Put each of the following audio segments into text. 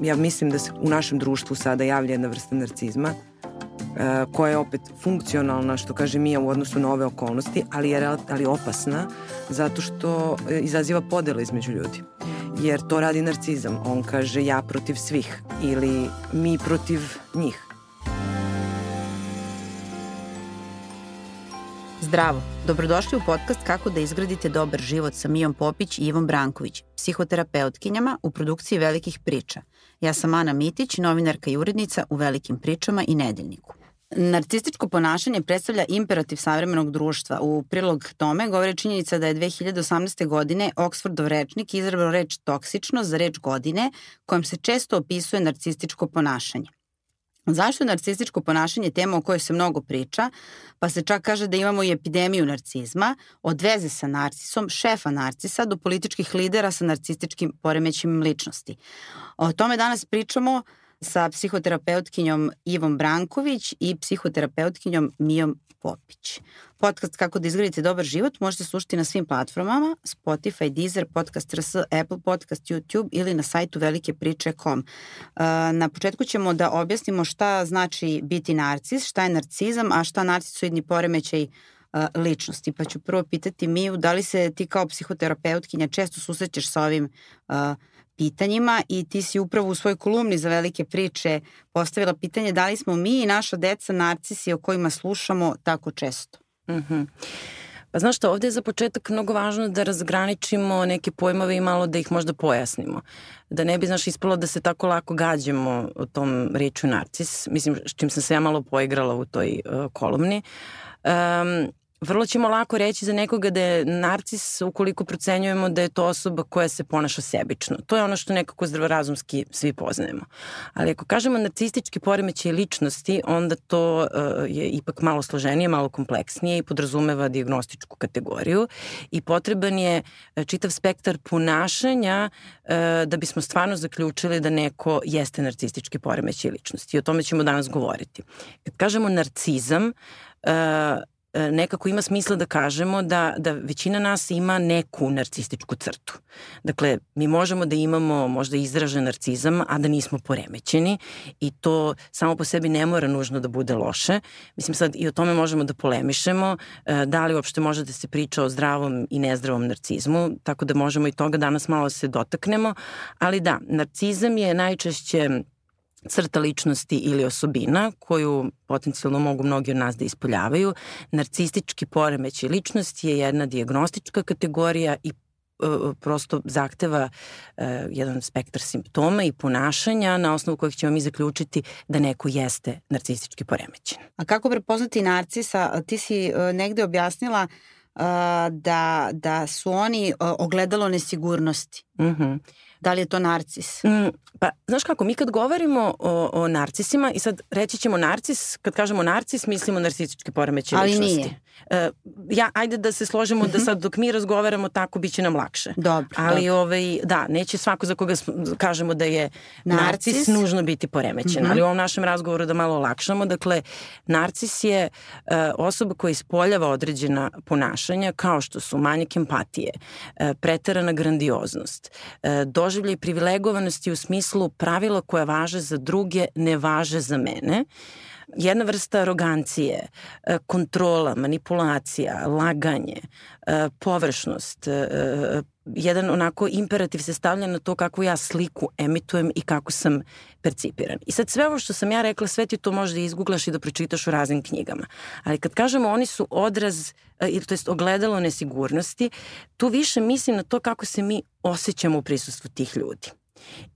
ja mislim da se u našem društvu sada javlja jedna vrsta narcizma uh, koja je opet funkcionalna, što kaže Mija u odnosu na ove okolnosti, ali je ali opasna zato što e, izaziva podele između ljudi. Jer to radi narcizam. On kaže ja protiv svih ili mi protiv njih. Zdravo, dobrodošli u podcast Kako da izgradite dobar život sa Mijom Popić i Ivom Branković, psihoterapeutkinjama u produkciji Velikih priča. Ja sam Ana Mitić, novinarka i urednica u Velikim pričama i Nedeljniku. Narcističko ponašanje predstavlja imperativ savremenog društva. U prilog tome govore činjenica da je 2018. godine Oxfordov rečnik izrabrao reč toksično za reč godine, kojom se često opisuje narcističko ponašanje. Zašto je narcističko ponašanje tema o kojoj se mnogo priča, pa se čak kaže da imamo i epidemiju narcizma, od veze sa narcisom, šefa narcisa do političkih lidera sa narcističkim poremećima ličnosti. O tome danas pričamo sa psihoterapeutkinjom Ivom Branković i psihoterapeutkinjom Mijom Popić. Podcast Kako da izgradite dobar život možete slušati na svim platformama Spotify, Deezer, Podcast RS, Apple Podcast, YouTube ili na sajtu velikepriče.com. Uh, na početku ćemo da objasnimo šta znači biti narcis, šta je narcizam, a šta narcisoidni poremećaj uh, ličnosti. Pa ću prvo pitati Miju, da li se ti kao psihoterapeutkinja često susrećeš sa ovim uh, pitanjima i ti si upravo u svojoj kolumni za velike priče postavila pitanje da li smo mi i naša deca narcisi o kojima slušamo tako često. Mm -hmm. Pa znaš što, ovde je za početak mnogo važno da razgraničimo neke pojmove i malo da ih možda pojasnimo. Da ne bi, znaš, ispalo da se tako lako gađamo o tom reču narcis. Mislim, s čim sam se ja malo poigrala u toj uh, kolumni. Um, vrlo ćemo lako reći za nekoga da je narcis ukoliko procenjujemo da je to osoba koja se ponaša sebično. To je ono što nekako zdravorazumski svi poznajemo. Ali ako kažemo narcistički poremećaj ličnosti, onda to uh, je ipak malo složenije, malo kompleksnije i podrazumeva diagnostičku kategoriju i potreban je e, čitav spektar ponašanja uh, da bismo stvarno zaključili da neko jeste narcistički poremećaj ličnosti. I o tome ćemo danas govoriti. Kad kažemo narcizam, nekako ima smisla da kažemo da, da većina nas ima neku narcističku crtu. Dakle, mi možemo da imamo možda izražen narcizam, a da nismo poremećeni i to samo po sebi ne mora nužno da bude loše. Mislim sad i o tome možemo da polemišemo, e, da li uopšte može da se priča o zdravom i nezdravom narcizmu, tako da možemo i toga danas malo se dotaknemo, ali da, narcizam je najčešće crta ličnosti ili osobina koju potencijalno mogu mnogi od nas da ispoljavaju. Narcistički poremećaj ličnosti je jedna diagnostička kategorija i e, prosto zahteva uh, jedan spektar simptoma i ponašanja na osnovu kojih ćemo mi zaključiti da neko jeste narcistički poremećen. A kako prepoznati narcisa? Ti si uh, negde objasnila da, da su oni ogledalo nesigurnosti. Uh mhm. -huh. Da li je to narcis? Mm, pa, znaš kako, mi kad govorimo o, o narcisima, i sad reći ćemo narcis, kad kažemo narcis, mislimo narcistički poremeće Ali ličnosti. nije. Ja, ajde da se složimo da sad dok mi razgovaramo tako biće nam lakše. Dobro. Ali dobro. ovaj, da, neće svako za koga kažemo da je narcis, narcis nužno biti poremećen. Mhm. -huh. Ali u ovom našem razgovoru da malo olakšamo. Dakle, narcis je uh, osoba koja ispoljava određena ponašanja kao što su manjak empatije, uh, preterana grandioznost, uh, doživljaj privilegovanosti u smislu pravila koja važe za druge ne važe za mene. Jedna vrsta arogancije, kontrola, manipulacija, laganje, e, površnost, e, jedan onako imperativ se stavlja na to kako ja sliku emitujem i kako sam percipiran. I sad sve ovo što sam ja rekla, sve ti to možda izguglaš i da pročitaš u raznim knjigama. Ali kad kažemo oni su odraz, to jest ogledalo nesigurnosti, tu više mislim na to kako se mi osjećamo u prisustvu tih ljudi.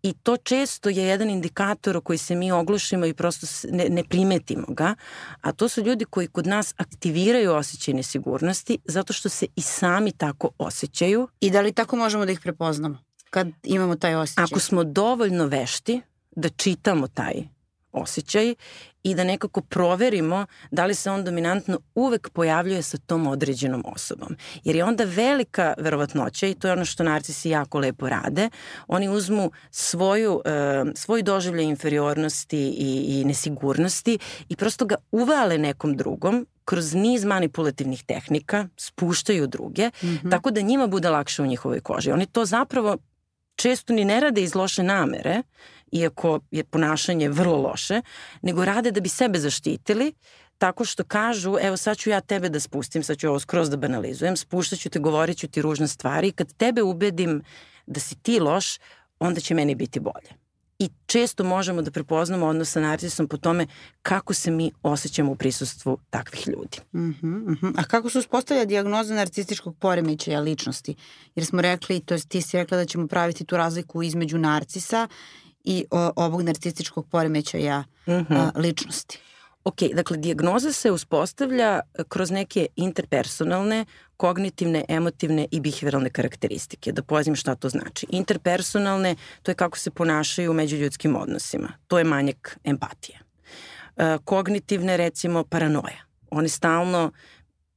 I to često je jedan indikator o koji se mi oglušimo i prosto ne, ne primetimo ga, a to su ljudi koji kod nas aktiviraju osjećaj nesigurnosti zato što se i sami tako osjećaju. I da li tako možemo da ih prepoznamo kad imamo taj osjećaj? Ako smo dovoljno vešti da čitamo taj osjećaj i da nekako proverimo da li se on dominantno uvek pojavljuje sa tom određenom osobom. Jer je onda velika verovatnoća i to je ono što narcisi jako lepo rade. Oni uzmu svoju, uh, svoj doživljaj inferiornosti i, i nesigurnosti i prosto ga uvale nekom drugom kroz niz manipulativnih tehnika, spuštaju druge, mm -hmm. tako da njima bude lakše u njihovoj koži. Oni to zapravo često ni ne rade iz loše namere, iako je ponašanje vrlo loše, nego rade da bi sebe zaštitili, tako što kažu, evo sad ću ja tebe da spustim, sad ću ovo skroz da banalizujem, spuštaću te, govorit ću ti ružne stvari, kad tebe ubedim da si ti loš, onda će meni biti bolje. I često možemo da prepoznamo odnos sa narcisom po tome kako se mi osjećamo u prisustvu takvih ljudi. Uh -huh, uh -huh. A kako se uspostavlja diagnoza narcističkog poremećaja ličnosti? Jer smo rekli, to je, ti si rekla da ćemo praviti tu razliku između narcisa i o, ovog narcističkog poremećaja uh -huh. a, ličnosti. Ok, dakle, dijagnoza se uspostavlja kroz neke interpersonalne, kognitivne, emotivne i behavioralne karakteristike. Da pojasnim šta to znači. Interpersonalne, to je kako se ponašaju u međuljudskim odnosima. To je manjak empatije. E, kognitivne, recimo, paranoja. Oni stalno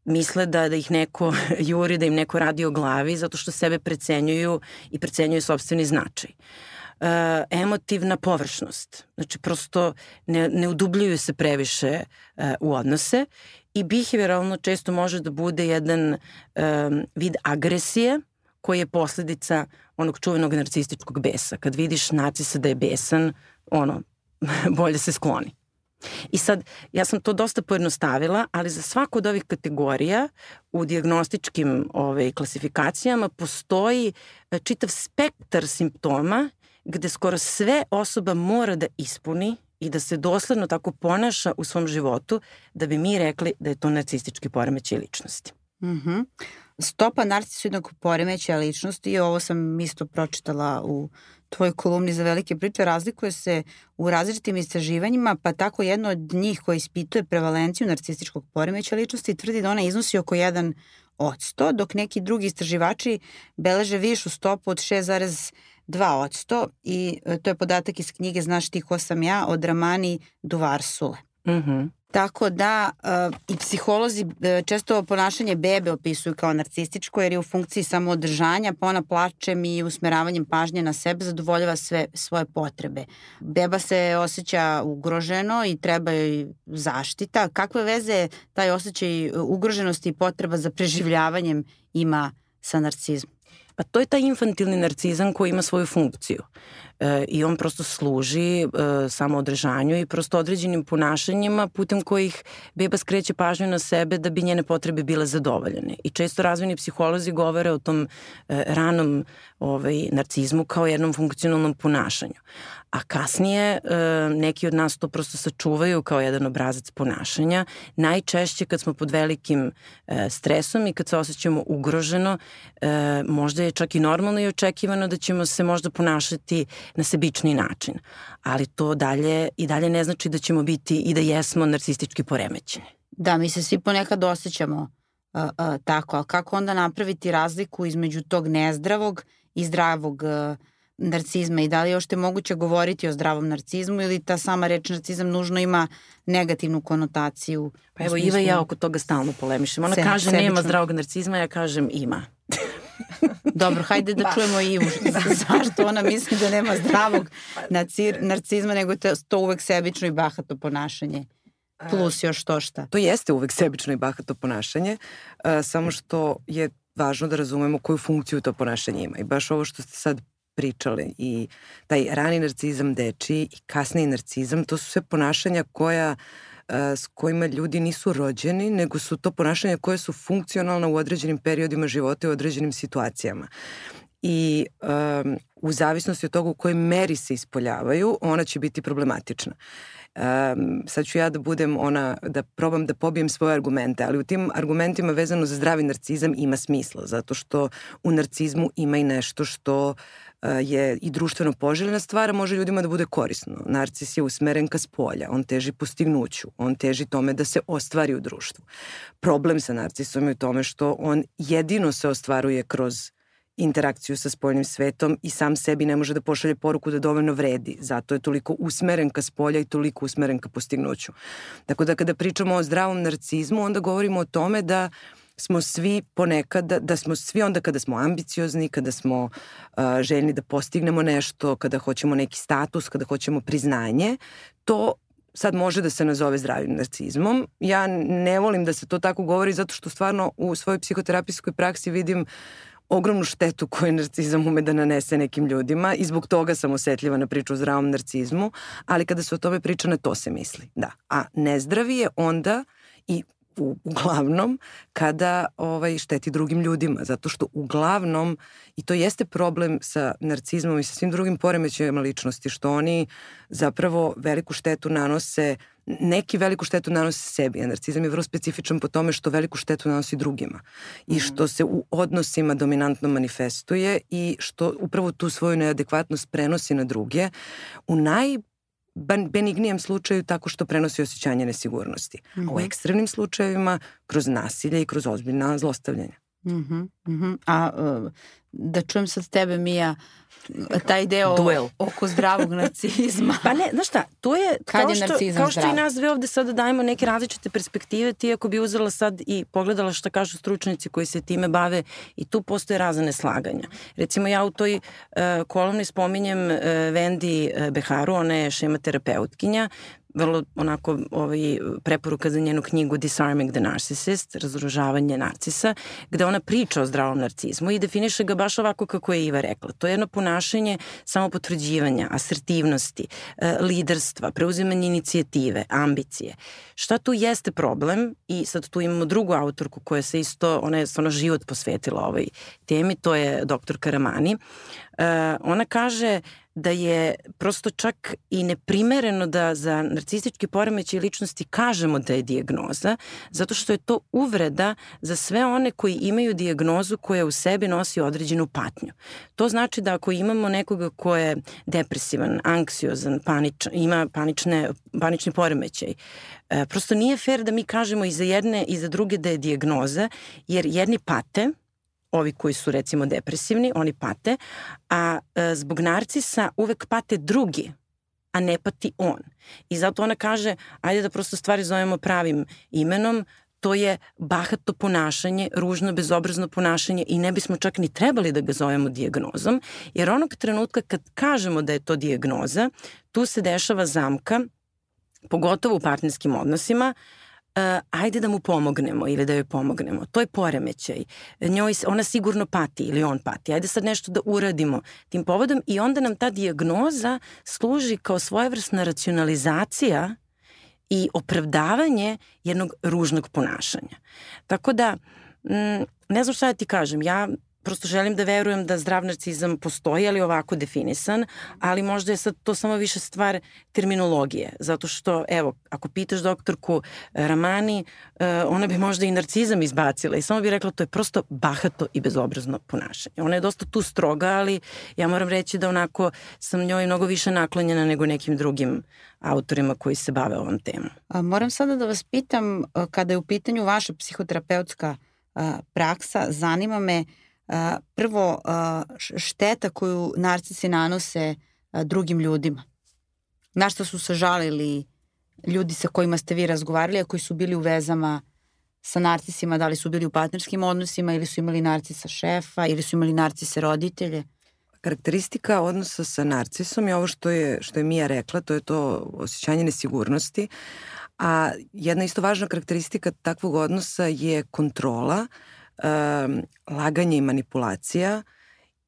misle da, da ih neko juri, da im neko radi o glavi zato što sebe precenjuju i precenjuju sobstveni značaj. Uh, uh, emotivna površnost. Znači, prosto ne, ne udubljuju se previše uh, u odnose i behavioralno često može da bude jedan um, vid agresije koji je posledica onog čuvenog narcističkog besa. Kad vidiš narcisa da je besan, ono, bolje se skloni. I sad, ja sam to dosta pojednostavila, ali za svaku od ovih kategorija u diagnostičkim ovaj, klasifikacijama postoji čitav spektar simptoma gde skoro sve osoba mora da ispuni i da se dosledno tako ponaša u svom životu da bi mi rekli da je to narcistički poremećaj ličnosti. Mm -hmm. Stopa narcisoidnog poremećaja ličnosti, i ovo sam isto pročitala u tvojoj kolumni za velike priče, razlikuje se u različitim istraživanjima, pa tako jedno od njih koje ispituje prevalenciju narcističkog poremećaja ličnosti tvrdi da ona iznosi oko 1 od 100, dok neki drugi istraživači beleže višu stopu od 6, 2% i e, to je podatak iz knjige Znaš ti ko sam ja od Ramani Duvarsule. Mm -hmm. Tako da uh, i psiholozi uh, često ponašanje bebe opisuju kao narcističko jer je u funkciji samoodržanja, pa ona plačem i usmeravanjem pažnje na sebe zadovoljava sve svoje potrebe. Beba se osjeća ugroženo i treba joj zaštita. Kakve veze taj osjećaj ugroženosti i potreba za preživljavanjem ima sa narcizmom? Pa to je taj infantilni narcizam koji ima svoju funkciju e, i on prosto služi e, samoodržanju i prosto određenim ponašanjima putem kojih beba skreće pažnju na sebe da bi njene potrebe bile zadovoljene. I često razvojni psiholozi govore o tom e, ranom ovaj, narcizmu kao jednom funkcionalnom ponašanju a kasnije e, neki od nas to prosto sačuvaju kao jedan obrazac ponašanja. Najčešće kad smo pod velikim e, stresom i kad se osjećamo ugroženo, e, možda je čak i normalno i očekivano da ćemo se možda ponašati na sebični način. Ali to dalje i dalje ne znači da ćemo biti i da jesmo narcistički poremećeni. Da, mi se svi ponekad osjećamo uh, uh, tako, ali kako onda napraviti razliku između tog nezdravog i zdravog uh, narcizma i da li je ošte moguće govoriti o zdravom narcizmu ili ta sama reč narcizam nužno ima negativnu konotaciju? Pa evo Iva i ja oko toga stalno polemišem. Ona se, kaže sebično. nema zdravog narcizma, ja kažem ima. Dobro, hajde da čujemo Ivu. Zašto ona misli da nema zdravog nacir, narcizma, nego to, to uvek sebično i bahato ponašanje? Plus još to šta. To jeste uvek sebično i bahato ponašanje, uh, samo što je važno da razumemo koju funkciju to ponašanje ima. I baš ovo što ste sad pričali i taj rani narcizam deči i kasniji narcizam, to su sve ponašanja koja s kojima ljudi nisu rođeni, nego su to ponašanja koje su funkcionalna u određenim periodima života i u određenim situacijama. I um, u zavisnosti od toga u kojoj meri se ispoljavaju, ona će biti problematična. Um, sad ću ja da budem ona, da probam da pobijem svoje argumente, ali u tim argumentima vezano za zdravi narcizam ima smisla, zato što u narcizmu ima i nešto što je i društveno poželjena stvar, može ljudima da bude korisno. Narcis je usmeren ka spolja, on teži postignuću, on teži tome da se ostvari u društvu. Problem sa narcisom je u tome što on jedino se ostvaruje kroz interakciju sa spoljnim svetom i sam sebi ne može da pošalje poruku da dovoljno vredi. Zato je toliko usmeren ka spolja i toliko usmeren ka postignuću. Tako da kada pričamo o zdravom narcizmu, onda govorimo o tome da uh, smo svi ponekad, da smo svi onda kada smo ambiciozni, kada smo uh, željni da postignemo nešto, kada hoćemo neki status, kada hoćemo priznanje, to sad može da se nazove zdravim narcizmom. Ja ne volim da se to tako govori zato što stvarno u svojoj psihoterapijskoj praksi vidim ogromnu štetu koju narcizam ume da nanese nekim ljudima i zbog toga sam osetljiva na priču o zdravom narcizmu, ali kada se o tome priča na to se misli, da. A nezdravi je onda i u, uglavnom kada ovaj, šteti drugim ljudima, zato što uglavnom, i to jeste problem sa narcizmom i sa svim drugim poremećajima ličnosti, što oni zapravo veliku štetu nanose neki veliku štetu nanose sebi, a narcizam je vrlo specifičan po tome što veliku štetu nanosi drugima i mhm. što se u odnosima dominantno manifestuje i što upravo tu svoju neadekvatnost prenosi na druge u naj benignijem slučaju tako što prenosi osjećanje nesigurnosti. Mm -hmm. A u mhm. ekstremnim slučajevima kroz nasilje i kroz ozbiljna zlostavljanja. Mm -hmm, mm -hmm. A uh, da čujem sad tebe, Mija, taj deo Duel. oko zdravog narcizma. pa ne, znaš šta, to je, Kad kao, je što, kao što i nas dve ovde sada dajemo neke različite perspektive, ti ako bi uzela sad i pogledala šta kažu stručnici koji se time bave i tu postoje razne slaganja. Recimo ja u toj uh, kolumni spominjem uh, Vendi Beharu, ona je šematerapeutkinja, vrlo onako ovaj, preporuka za njenu knjigu Disarming the Narcissist, razoružavanje narcisa, gde ona priča o zdravom narcizmu i definiše ga baš ovako kako je Iva rekla. To je jedno ponašanje samopotvrđivanja, asertivnosti, e, liderstva, preuzimanje inicijative, ambicije. Šta tu jeste problem i sad tu imamo drugu autorku koja se isto, ona je stvarno život posvetila ovoj temi, to je doktor Karamani. Uh, ona kaže da je prosto čak i neprimereno da za narcistički poremećaj ličnosti kažemo da je dijagnoza, zato što je to uvreda za sve one koji imaju dijagnozu koja u sebi nosi određenu patnju. To znači da ako imamo nekoga ko je depresivan, anksiozan, panič, ima panične, panični poremećaj, e, prosto nije fair da mi kažemo i za jedne i za druge da je dijagnoza, jer jedni pate, ovi koji su recimo depresivni, oni pate, a e, zbog narcisa uvek pate drugi, a ne pati on. I zato ona kaže, ajde da prosto stvari zovemo pravim imenom, to je bahato ponašanje, ružno, bezobrazno ponašanje i ne bismo čak ni trebali da ga zovemo dijagnozom, jer onog trenutka kad kažemo da je to dijagnoza, tu se dešava zamka, pogotovo u partnerskim odnosima, uh, uh, ajde da mu pomognemo ili da joj pomognemo. To je poremećaj. Njoj, ona sigurno pati ili on pati. Ajde sad nešto da uradimo tim povodom i onda nam ta diagnoza služi kao svojevrsna racionalizacija i opravdavanje jednog ružnog ponašanja. Tako da, m, ne znam šta da ti kažem, ja prosto želim da verujem da zdrav narcizam postoji, ali ovako definisan, ali možda je sad to samo više stvar terminologije, zato što, evo, ako pitaš doktorku eh, Ramani, eh, ona bi možda i narcizam izbacila i samo bi rekla to je prosto bahato i bezobrazno ponašanje. Ona je dosta tu stroga, ali ja moram reći da onako sam njoj mnogo više naklonjena nego nekim drugim autorima koji se bave ovom temom. A, moram sada da vas pitam, eh, kada je u pitanju vaša psihoterapeutska praksa, zanima me uh, prvo šteta koju narcisi nanose drugim ljudima. Na što su se žalili ljudi sa kojima ste vi razgovarali, a koji su bili u vezama sa narcisima, da li su bili u partnerskim odnosima ili su imali narcisa šefa ili su imali narcise roditelje? Karakteristika odnosa sa narcisom je ovo što je, što je Mija rekla, to je to osjećanje nesigurnosti, a jedna isto važna karakteristika takvog odnosa je kontrola, uh, uh, laganje i manipulacija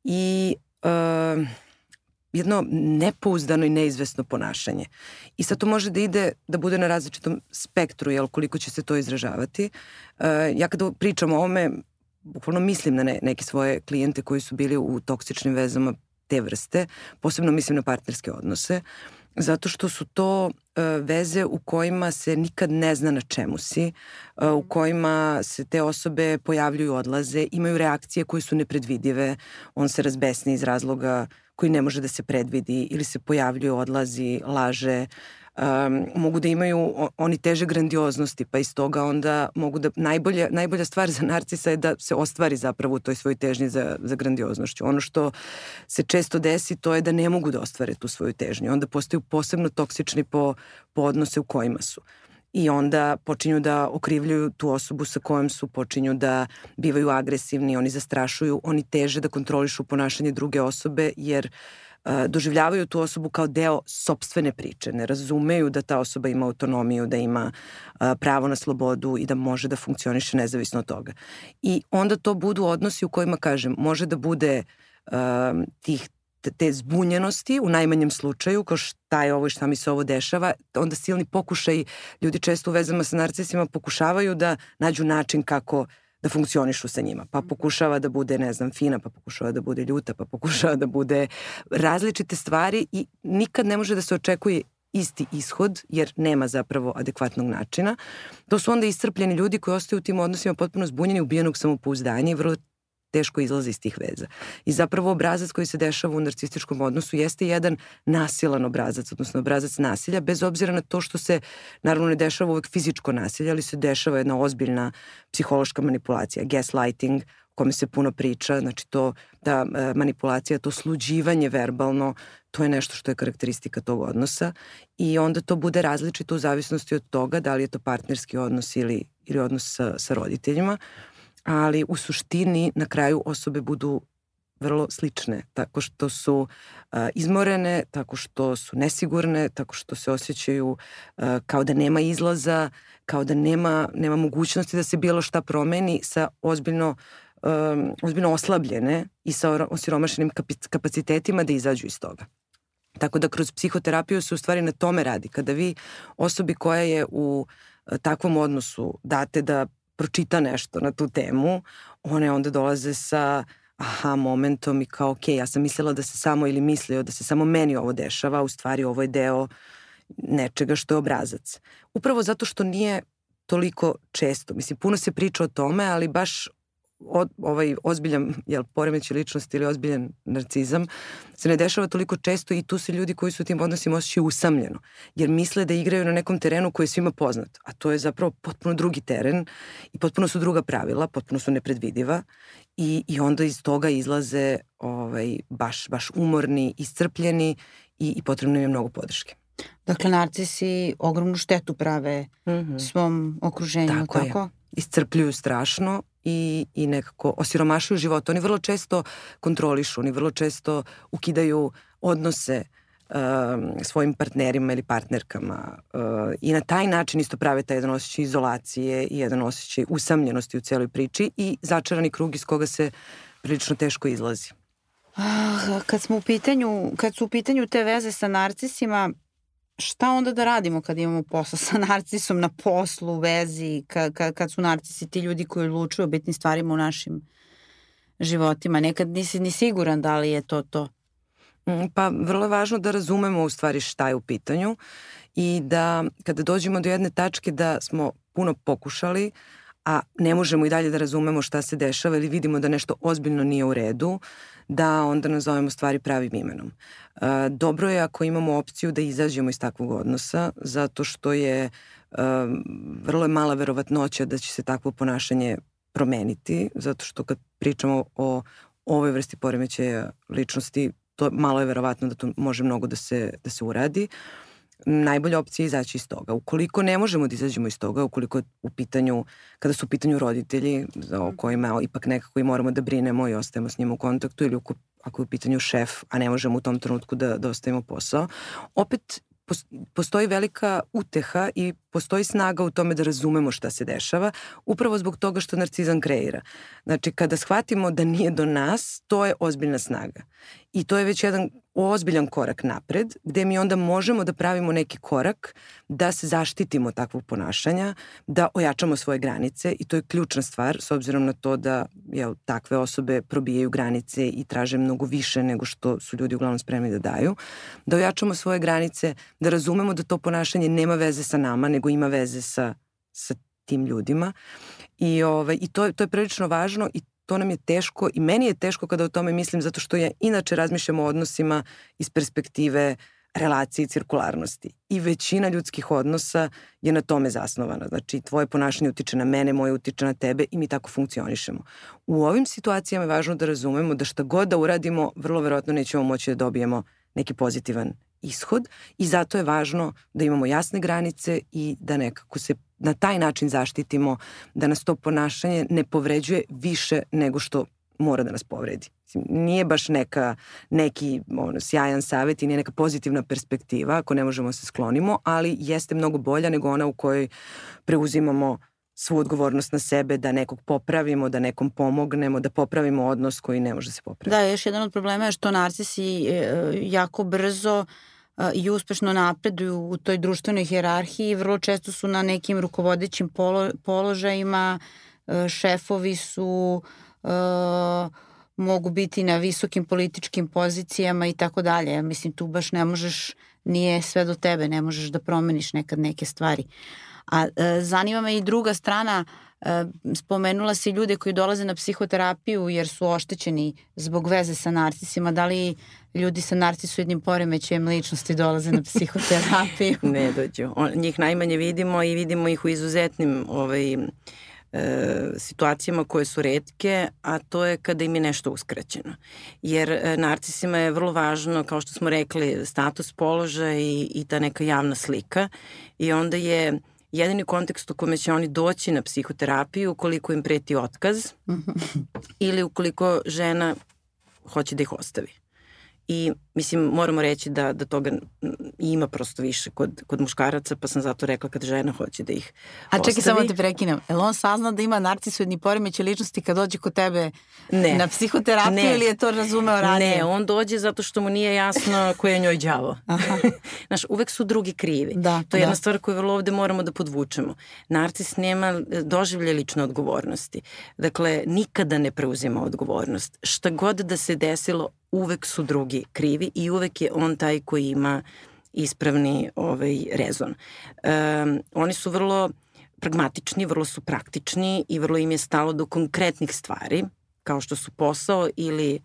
i uh, jedno nepouzdano i neizvesno ponašanje. I sad to može da ide, da bude na različitom spektru, jel, koliko će se to izražavati. Uh, ja kada pričam o ovome, bukvalno mislim na ne, neke svoje klijente koji su bili u toksičnim vezama te vrste, posebno mislim na partnerske odnose. Zato što su to veze u kojima se nikad ne zna na čemu si, uh, u kojima se te osobe pojavljuju, odlaze, imaju reakcije koje su nepredvidive, on se razbesni iz razloga koji ne može da se predvidi ili se pojavljuje, odlazi, laže, uh, um, mogu da imaju oni teže grandioznosti, pa iz toga onda mogu da, najbolja, najbolja stvar za narcisa je da se ostvari zapravo u toj svojoj težnji za, za grandioznošću. Ono što se često desi to je da ne mogu da ostvare tu svoju težnju. Onda postaju posebno toksični po, po odnose u kojima su i onda počinju da okrivljuju tu osobu sa kojom su, počinju da bivaju agresivni, oni zastrašuju, oni teže da kontrolišu ponašanje druge osobe jer doživljavaju tu osobu kao deo sobstvene priče, ne razumeju da ta osoba ima autonomiju, da ima pravo na slobodu i da može da funkcioniše nezavisno od toga. I onda to budu odnosi u kojima, kažem, može da bude tih te zbunjenosti u najmanjem slučaju, kao šta je ovo i šta mi se ovo dešava, onda silni pokušaj, ljudi često u vezama sa narcisima pokušavaju da nađu način kako da funkcionišu sa njima. Pa pokušava da bude, ne znam, fina, pa pokušava da bude ljuta, pa pokušava da bude različite stvari i nikad ne može da se očekuje isti ishod, jer nema zapravo adekvatnog načina. To su onda iscrpljeni ljudi koji ostaju u tim odnosima potpuno zbunjeni, ubijenog samopouzdanja i vrlo teško izlazi iz tih veza. I zapravo obrazac koji se dešava u narcističkom odnosu jeste jedan nasilan obrazac, odnosno obrazac nasilja, bez obzira na to što se naravno ne dešava uvek fizičko nasilje, ali se dešava jedna ozbiljna psihološka manipulacija, gaslighting, o kome se puno priča, znači to, da e, manipulacija, to sluđivanje verbalno, to je nešto što je karakteristika tog odnosa i onda to bude različito u zavisnosti od toga da li je to partnerski odnos ili, ili odnos sa, sa roditeljima. Uh, ali u suštini na kraju osobe budu vrlo slične, tako što su uh, izmorene, tako što su nesigurne, tako što se osjećaju uh, kao da nema izlaza, kao da nema, nema mogućnosti da se bilo šta promeni sa ozbiljno um, ozbiljno oslabljene i sa osiromašenim kapacitetima da izađu iz toga. Tako da kroz psihoterapiju se u stvari na tome radi. Kada vi osobi koja je u takvom odnosu date da pročita nešto na tu temu, one onda dolaze sa aha momentom i kao ok, ja sam mislila da se samo ili mislio da se samo meni ovo dešava, u stvari ovo je deo nečega što je obrazac. Upravo zato što nije toliko često. Mislim, puno se priča o tome, ali baš od, ovaj ozbiljan jel, poremeći ličnosti ili ozbiljan narcizam se ne dešava toliko često i tu se ljudi koji su u tim odnosima osjećaju usamljeno, jer misle da igraju na nekom terenu koji je svima poznat, a to je zapravo potpuno drugi teren i potpuno su druga pravila, potpuno su nepredvidiva i, i onda iz toga izlaze ovaj, baš, baš umorni, iscrpljeni i, i potrebno je mnogo podrške. Dakle, narcisi ogromnu štetu prave mm -hmm. svom okruženju, tako? tako? Je. Iscrpljuju strašno i, i nekako osiromašuju život. Oni vrlo često kontrolišu, oni vrlo često ukidaju odnose um, svojim partnerima ili partnerkama uh, i na taj način isto prave taj jedan osjećaj izolacije i jedan osjećaj usamljenosti u celoj priči i začarani krug iz koga se prilično teško izlazi. Ah, kad smo u pitanju, kad su u pitanju te veze sa narcisima, šta onda da radimo kad imamo posla sa narcisom na poslu, u vezi, kad, kad, kad su narcisi ti ljudi koji odlučuju o bitnim stvarima u našim životima. Nekad nisi ni siguran da li je to to. Mm, pa vrlo je važno da razumemo u stvari šta je u pitanju i da kada dođemo do jedne tačke da smo puno pokušali, a ne možemo i dalje da razumemo šta se dešava ili vidimo da nešto ozbiljno nije u redu, da onda nazovemo stvari pravim imenom. E, dobro je ako imamo opciju da izađemo iz takvog odnosa, zato što je e, vrlo je mala verovatnoća da će se takvo ponašanje promeniti, zato što kad pričamo o ovoj vrsti poremećaja ličnosti, to malo je verovatno da to može mnogo da se, da se uradi. Uh, najbolja opcija je izaći iz toga. Ukoliko ne možemo da izađemo iz toga, ukoliko je u pitanju, kada su u pitanju roditelji o mhm. kojima ipak nekako i moramo da brinemo i ostajemo s njima u kontaktu ili ako je u pitanju šef, a ne možemo u tom trenutku da, da ostavimo posao, opet postoji velika uteha i postoji snaga u tome da razumemo šta se dešava, upravo zbog toga što narcizam kreira. Znači, kada shvatimo da nije do nas, to je ozbiljna snaga. I to je već jedan ozbiljan korak napred, gde mi onda možemo da pravimo neki korak da se zaštitimo takvog ponašanja, da ojačamo svoje granice i to je ključna stvar s obzirom na to da jel, takve osobe probijaju granice i traže mnogo više nego što su ljudi uglavnom spremni da daju, da ojačamo svoje granice, da razumemo da to ponašanje nema veze sa nama, nego ima veze sa, sa tim ljudima. I, ovaj, i to, to je prilično važno i to nam je teško i meni je teško kada o tome mislim zato što ja inače razmišljam o odnosima iz perspektive relacije i cirkularnosti. I većina ljudskih odnosa je na tome zasnovana. Znači, tvoje ponašanje utiče na mene, moje utiče na tebe i mi tako funkcionišemo. U ovim situacijama je važno da razumemo da šta god da uradimo, vrlo verovatno nećemo moći da dobijemo neki pozitivan ishod i zato je važno da imamo jasne granice i da nekako se na taj način zaštitimo da nas to ponašanje ne povređuje više nego što mora da nas povredi. Nije baš neka, neki ono, sjajan savjet i nije neka pozitivna perspektiva ako ne možemo da se sklonimo, ali jeste mnogo bolja nego ona u kojoj preuzimamo svu odgovornost na sebe da nekog popravimo, da nekom pomognemo, da popravimo odnos koji ne može se popraviti. Da, još jedan od problema je što narcisi e, jako brzo e, i uspešno napreduju u toj društvenoj hjerarhiji vrlo često su na nekim rukovodećim polo, položajima, e, šefovi su mogu biti na visokim političkim pozicijama i tako dalje. Mislim, tu baš ne možeš, nije sve do tebe, ne možeš da promeniš nekad neke stvari. A e, zanima me i druga strana, e, spomenula si ljude koji dolaze na psihoterapiju jer su oštećeni zbog veze sa narcisima. Da li ljudi sa narcisoidnim poremećajem ličnosti dolaze na psihoterapiju? ne dođu. On, njih najmanje vidimo i vidimo ih u izuzetnim ovaj, e, situacijama koje su redke, a to je kada im je nešto uskraćeno. Jer e, narcisima je vrlo važno, kao što smo rekli, status položaja i, i ta neka javna slika i onda je jedini kontekst u kome će oni doći na psihoterapiju ukoliko im preti otkaz ili ukoliko žena hoće da ih ostavi. I mislim, moramo reći da, da toga ima prosto više kod, kod muškaraca, pa sam zato rekla kad žena hoće da ih A čekaj, samo da te prekinem. Je on sazna da ima narcisoidni poremeće ličnosti kad dođe kod tebe ne. na psihoterapiju ne. ili je to razumeo ranije? Ne, on dođe zato što mu nije jasno ko je njoj đavo. Znaš, uvek su drugi krivi. Da, to je da. jedna stvar koju vrlo ovde moramo da podvučemo. Narcis nema e, doživlje lične odgovornosti. Dakle, nikada ne preuzima odgovornost. Šta god da se desilo, uvek su drugi krivi i uvek je on taj koji ima ispravni ovaj, rezon. Um, oni su vrlo pragmatični, vrlo su praktični i vrlo im je stalo do konkretnih stvari, kao što su posao ili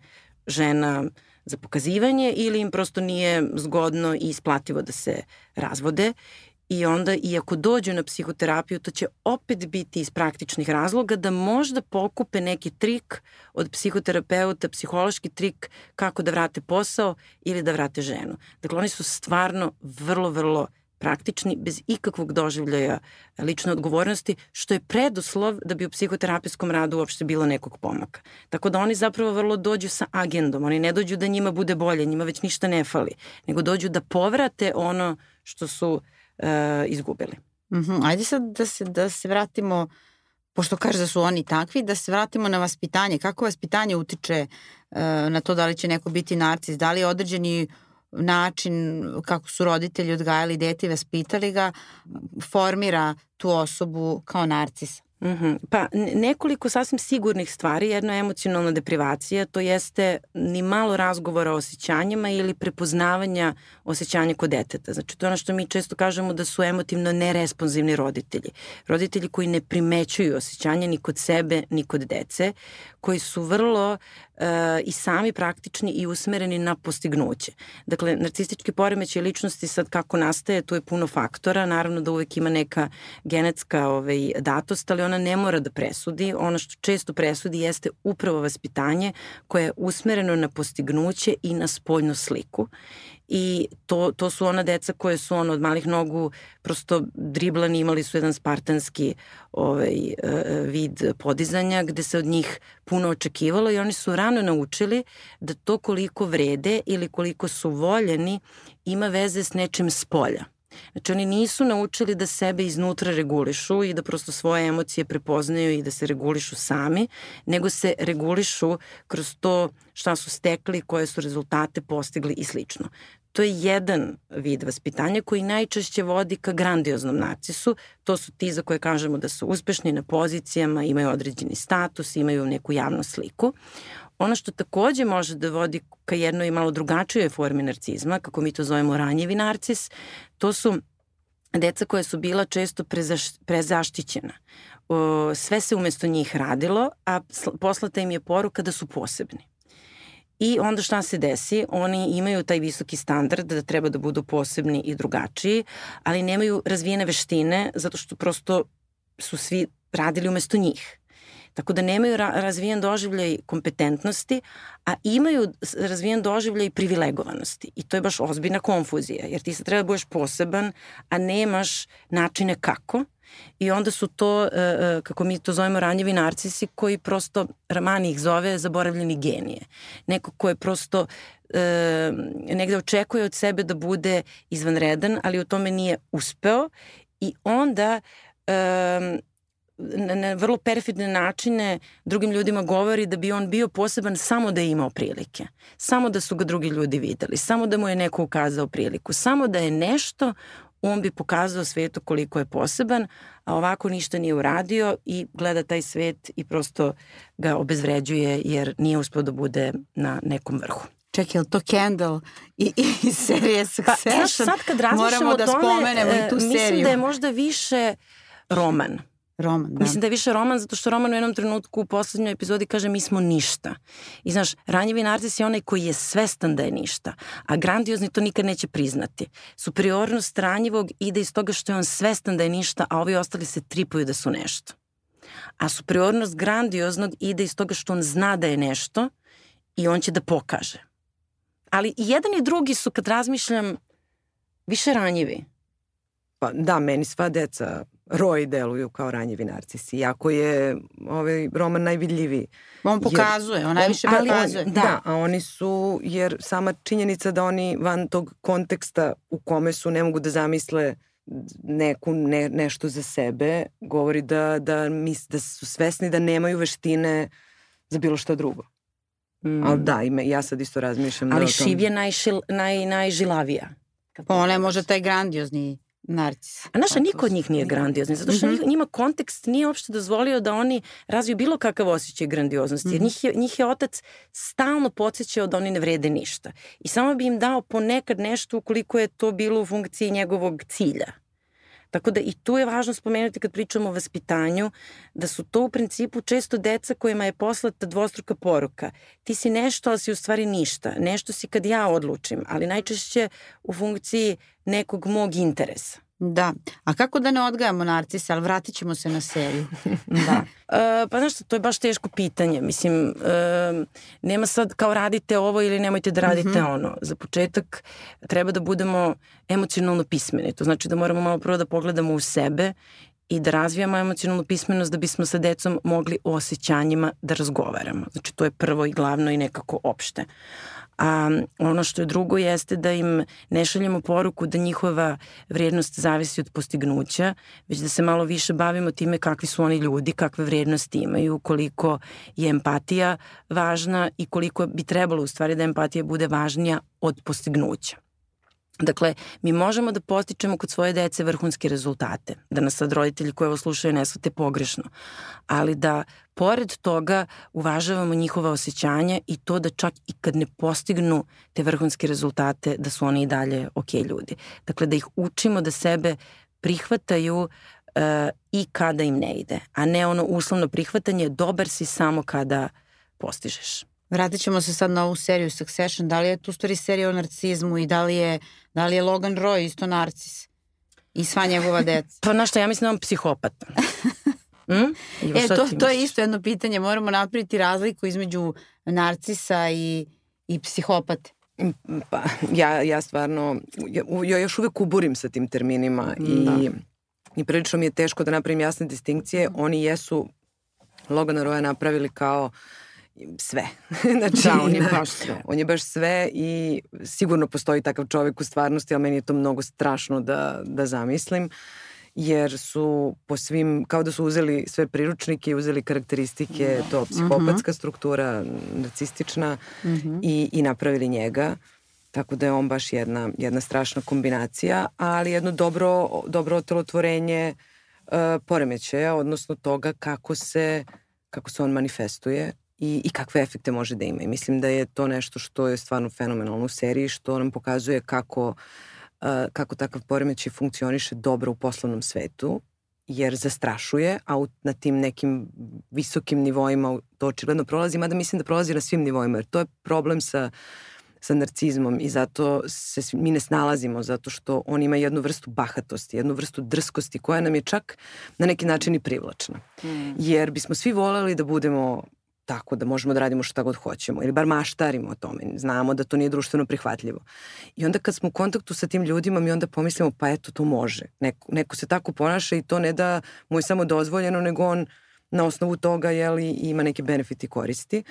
žena za pokazivanje ili im prosto nije zgodno i isplativo da se razvode I onda, iako dođu na psihoterapiju, to će opet biti iz praktičnih razloga da možda pokupe neki trik od psihoterapeuta, psihološki trik kako da vrate posao ili da vrate ženu. Dakle, oni su stvarno vrlo, vrlo praktični, bez ikakvog doživljaja lične odgovornosti, što je preduslov da bi u psihoterapijskom radu uopšte bilo nekog pomaka. Tako da oni zapravo vrlo dođu sa agendom, oni ne dođu da njima bude bolje, njima već ništa ne fali, nego dođu da povrate ono što su uh, izgubili. Mm -hmm. Ajde sad da se, da se vratimo, pošto kaže da su oni takvi, da se vratimo na vaspitanje. Kako vaspitanje utiče uh, na to da li će neko biti narcis? Da li je određeni način kako su roditelji odgajali dete i vaspitali ga formira tu osobu kao narcisa? Mm -hmm. Pa nekoliko sasvim sigurnih stvari, jedna emocionalna deprivacija, to jeste ni malo razgovora o osjećanjima ili prepoznavanja osjećanja kod deteta. Znači to je ono što mi često kažemo da su emotivno neresponsivni roditelji. Roditelji koji ne primećuju osjećanja ni kod sebe ni kod dece, koji su vrlo i sami praktični i usmereni na postignuće. Dakle, narcistički poremećaj ličnosti sad kako nastaje, tu je puno faktora, naravno da uvek ima neka genetska ovaj, datost, ali ona ne mora da presudi. Ono što često presudi jeste upravo vaspitanje koje je usmereno na postignuće i na spoljnu sliku i to, to su ona deca koje su ono od malih nogu prosto driblani, imali su jedan spartanski ovaj, e, vid podizanja gde se od njih puno očekivalo i oni su rano naučili da to koliko vrede ili koliko su voljeni ima veze s nečim s polja. Znači oni nisu naučili da sebe iznutra regulišu i da prosto svoje emocije prepoznaju i da se regulišu sami, nego se regulišu kroz to šta su stekli, koje su rezultate postigli i slično. To je jedan vid vaspitanja koji najčešće vodi ka grandioznom narcisu. To su ti za koje kažemo da su uspešni na pozicijama, imaju određeni status, imaju neku javnu sliku. Ono što takođe može da vodi ka jednoj malo drugačijoj formi narcizma, kako mi to zovemo ranjivi narcis, to su deca koja su bila često prezaš, prezaštićena. O, sve se umesto njih radilo, a poslata im je poruka da su posebni. I onda šta se desi? Oni imaju taj visoki standard da treba da budu posebni i drugačiji, ali nemaju razvijene veštine zato što prosto su svi radili umesto njih. Tako da nemaju ra razvijen doživljaj kompetentnosti, a imaju razvijen doživljaj privilegovanosti. I to je baš ozbiljna konfuzija, jer ti se treba da budeš poseban, a nemaš načine kako i onda su to, e, e, kako mi to zovemo, ranjivi narcisi koji prosto, Ramani ih zove zaboravljeni genije. Neko ko je prosto e, negde očekuje od sebe da bude izvanredan, ali u tome nije uspeo i onda na, na vrlo perfidne načine drugim ljudima govori da bi on bio poseban samo da je imao prilike. Samo da su ga drugi ljudi videli. Samo da mu je neko ukazao priliku. Samo da je nešto on bi pokazao svetu koliko je poseban, a ovako ništa nije uradio i gleda taj svet i prosto ga obezvređuje jer nije uspio da bude na nekom vrhu. Čekaj, je li to Kendall i, i serije Succession? Pa, sad kad razmišljamo o tome, da spomenemo i tu mislim seriju. Mislim da je možda više roman Roman, da. Mislim da je više roman zato što roman u jednom trenutku u poslednjoj epizodi kaže mi smo ništa. I znaš, ranjivi narcis je onaj koji je svestan da je ništa, a grandiozni to nikad neće priznati. Superiornost ranjivog ide iz toga što je on svestan da je ništa, a ovi ostali se tripuju da su nešto. A superiornost grandioznog ide iz toga što on zna da je nešto i on će da pokaže. Ali i jedan i drugi su, kad razmišljam, više ranjivi. Pa da, meni sva deca roji deluju kao ranjivi narcisi. Iako je ovaj roman najvidljiviji. On pokazuje, on najviše ali, pokazuje. Da. da, a oni su, jer sama činjenica da oni van tog konteksta u kome su ne mogu da zamisle neku, ne, nešto za sebe, govori da, da, mis, da su svesni da nemaju veštine za bilo šta drugo. Mm. Ali da, ime, ja sad isto razmišljam. Ali da Šiv je najšil, naj, najžilavija. Pa ona je možda taj grandiozni narcis. A naša, niko od njih nije grandiozni, zato što mm -hmm. njima kontekst nije uopšte dozvolio da oni razviju bilo kakav osjećaj grandioznosti, jer mhm. njih je, njih je otac stalno podsjećao da oni ne vrede ništa. I samo bi im dao ponekad nešto ukoliko je to bilo u funkciji njegovog cilja. Tako da i tu je važno spomenuti kad pričamo o vaspitanju, da su to u principu često deca kojima je poslata dvostruka poruka. Ti si nešto, ali si u stvari ništa. Nešto si kad ja odlučim, ali najčešće u funkciji nekog mog interesa. Da. A kako da ne odgajamo narcise, ali vratit ćemo se na seriju. da. E, pa znaš što, to je baš teško pitanje. Mislim, e, nema sad kao radite ovo ili nemojte da radite mm -hmm. ono. Za početak treba da budemo emocionalno pismeni. To znači da moramo malo prvo da pogledamo u sebe i da razvijamo emocionalnu pismenost da bismo sa decom mogli o osjećanjima da razgovaramo. Znači to je prvo i glavno i nekako opšte. A ono što je drugo jeste da im ne šaljemo poruku da njihova vrednost zavisi od postignuća, već da se malo više bavimo time kakvi su oni ljudi, kakve vrednosti imaju, koliko je empatija važna i koliko bi trebalo u stvari da empatija bude važnija od postignuća. Dakle, mi možemo da postičemo kod svoje dece vrhunske rezultate, da nas sad roditelji koji ovo slušaju ne svate pogrešno, ali da pored toga uvažavamo njihova osjećanja i to da čak i kad ne postignu te vrhunske rezultate, da su oni i dalje ok ljudi. Dakle, da ih učimo da sebe prihvataju uh, i kada im ne ide, a ne ono uslovno prihvatanje, dobar si samo kada postižeš. Vratit ćemo se sad na ovu seriju Succession. Da li je tu stvari serija o narcizmu i da li je, da li je Logan Roy isto narcis? I sva njegova deca. Pa znaš šta, ja mislim da on psihopata. Mm? E, to, to je isto jedno pitanje. Moramo napraviti razliku između narcisa i, i psihopate. Pa, ja, ja stvarno, ja, ja još uvek uburim sa tim terminima i, da. i prilično mi je teško da napravim jasne distinkcije. Oni jesu Logana Roya napravili kao uh, sve. znači, da, on je baš sve. On je baš sve i sigurno postoji takav čovek u stvarnosti, ali meni je to mnogo strašno da, da zamislim jer su po svim, kao da su uzeli sve priručnike i uzeli karakteristike, da. to psihopatska uh -huh. struktura, narcistična uh mhm. -huh. i, i napravili njega. Tako da je on baš jedna, jedna strašna kombinacija, ali jedno dobro, dobro otelotvorenje uh, poremećaja, odnosno toga kako se, kako se on manifestuje i, i kakve efekte može da ima. I mislim da je to nešto što je stvarno fenomenalno u seriji, što nam pokazuje kako, uh, kako takav poremećaj funkcioniše dobro u poslovnom svetu, jer zastrašuje, a u, na tim nekim visokim nivoima to očigledno prolazi, mada mislim da prolazi na svim nivoima, jer to je problem sa sa narcizmom i zato se mi ne snalazimo, zato što on ima jednu vrstu bahatosti, jednu vrstu drskosti koja nam je čak na neki način i privlačna. Mm. Jer bismo svi voleli da budemo tako da možemo da radimo šta god hoćemo ili bar maštarimo o tome. Znamo da to nije društveno prihvatljivo. I onda kad smo u kontaktu sa tim ljudima mi onda pomislimo pa eto to može. Neko, neko se tako ponaša i to ne da mu je samo dozvoljeno nego on na osnovu toga jeli, ima neke benefiti koristi.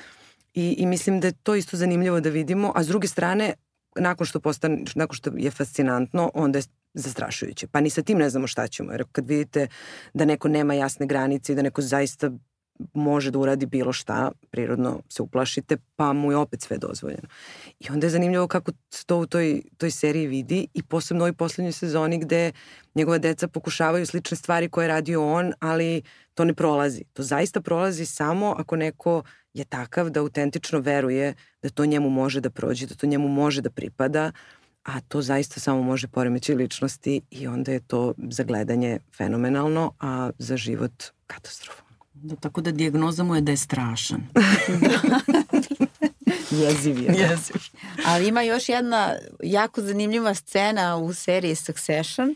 I, I mislim da je to isto zanimljivo da vidimo, a s druge strane nakon što postane, nakon što je fascinantno, onda je zastrašujuće. Pa ni sa tim ne znamo šta ćemo, jer kad vidite da neko nema jasne granice i da neko zaista može da uradi bilo šta, prirodno se uplašite, pa mu je opet sve dozvoljeno. I onda je zanimljivo kako to u toj, toj seriji vidi i posebno ovoj poslednjoj sezoni gde njegove deca pokušavaju slične stvari koje je radio on, ali to ne prolazi. To zaista prolazi samo ako neko je takav da autentično veruje da to njemu može da prođe, da to njemu može da pripada, a to zaista samo može poremeći ličnosti i onda je to za gledanje fenomenalno, a za život katastrofa. Da, tako da dijagnoza mu je da je strašan. Jeziv je. Jeziv. Ali ima još jedna jako zanimljiva scena u seriji Succession. Uh,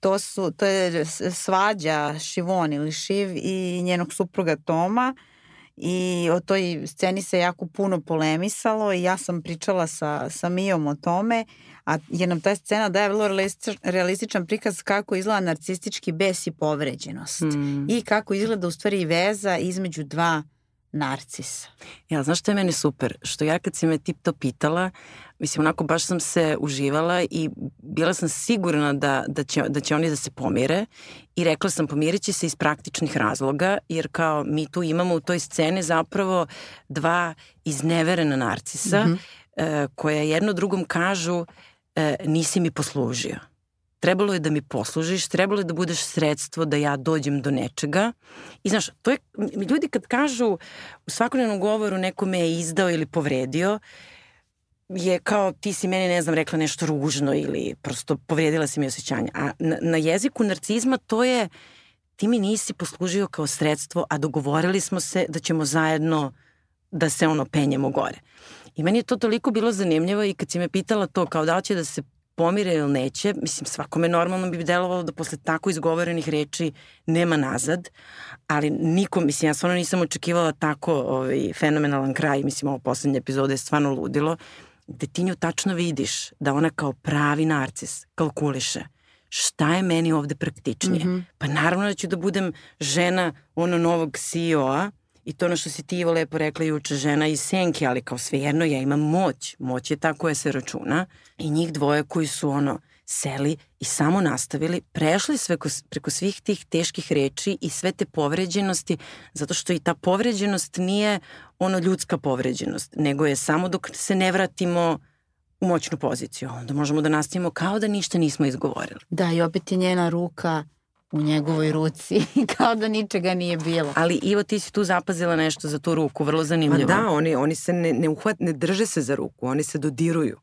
to, su, to je svađa Šivon ili Šiv i njenog supruga Toma i o toj sceni se jako puno polemisalo i ja sam pričala sa, sa Mijom o tome, a je nam ta scena daje vrlo realističan prikaz kako izgleda narcistički bes i povređenost mm. i kako izgleda u stvari veza između dva narcisa. Ja, znaš što je meni super? Što ja kad si me tip to pitala, mislim, onako baš sam se uživala i bila sam sigurna da, da, će, da će oni da se pomire i rekla sam pomirit će se iz praktičnih razloga, jer kao mi tu imamo u toj sceni zapravo dva izneverena narcisa mm -hmm. koja jedno drugom kažu uh, nisi mi poslužio trebalo je da mi poslužiš, trebalo je da budeš sredstvo da ja dođem do nečega. I znaš, to je, ljudi kad kažu u svakodnevnom govoru neko me je izdao ili povredio, je kao ti si meni, ne znam, rekla nešto ružno ili prosto povrijedila si mi osjećanje. A na, na jeziku narcizma to je ti mi nisi poslužio kao sredstvo, a dogovorili smo se da ćemo zajedno da se ono penjemo gore. I meni je to toliko bilo zanimljivo i kad si me pitala to kao da će da se pomire ili neće, mislim svakome normalno bi delovalo da posle tako izgovorenih reči nema nazad, ali niko, mislim ja stvarno nisam očekivala tako ovaj, fenomenalan kraj, mislim ovo poslednje epizode je stvarno ludilo, gde ti nju tačno vidiš da ona kao pravi narcis kalkuliše šta je meni ovde praktičnije. Mm -hmm. Pa naravno da ću da budem žena ono novog CEO-a, I to ono što si ti lepo rekla juče, žena iz senke, ali kao svejedno ja imam moć. Moć je ta koja se računa. I njih dvoje koji su ono seli i samo nastavili, prešli sve ko, preko svih tih teških reči i sve te povređenosti, zato što i ta povređenost nije ono ljudska povređenost, nego je samo dok se ne vratimo u moćnu poziciju. Onda možemo da nastavimo kao da ništa nismo izgovorili. Da, i opet je njena ruka u njegovoj ruci kao da ničega nije bilo. Ali Ivo ti si tu zapazila nešto za tu ruku, vrlo zanimljivo. Pa da, oni, oni se ne, ne uhvat, ne drže se za ruku, oni se dodiruju.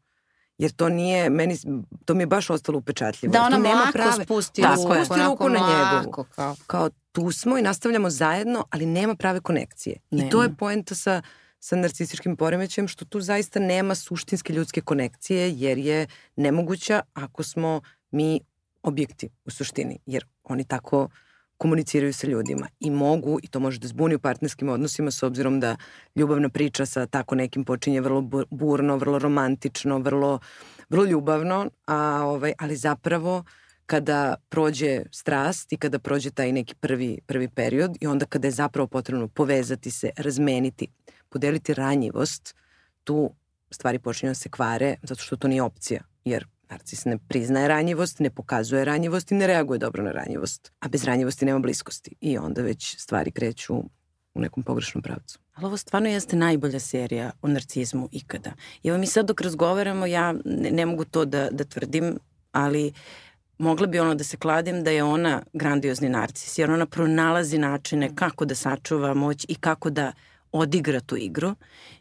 Jer to nije, meni, to mi je baš ostalo upečatljivo. Da ona nema mlako prave, spusti da, ruku. spusti ruku na njegovu. Kao. kao tu smo i nastavljamo zajedno, ali nema prave konekcije. Nema. I to je poenta sa, sa narcističkim poremećajem, što tu zaista nema suštinske ljudske konekcije, jer je nemoguća ako smo mi objekti u suštini, jer oni tako komuniciraju sa ljudima i mogu, i to može da zbuni u partnerskim odnosima s obzirom da ljubavna priča sa tako nekim počinje vrlo burno, vrlo romantično, vrlo, vrlo ljubavno, a, ovaj, ali zapravo kada prođe strast i kada prođe taj neki prvi, prvi period i onda kada je zapravo potrebno povezati se, razmeniti, podeliti ranjivost, tu stvari počinju da se kvare zato što to nije opcija, jer Narcis ne priznaje ranjivost, ne pokazuje ranjivost i ne reaguje dobro na ranjivost. A bez ranjivosti nema bliskosti. I onda već stvari kreću u nekom pogrešnom pravcu. Ali ovo stvarno jeste najbolja serija o narcizmu ikada. I evo mi sad dok razgovaramo, ja ne, ne mogu to da, da tvrdim, ali mogla bi ono da se kladim da je ona grandiozni narcis, jer ona pronalazi načine kako da sačuva moć i kako da odigra tu igru.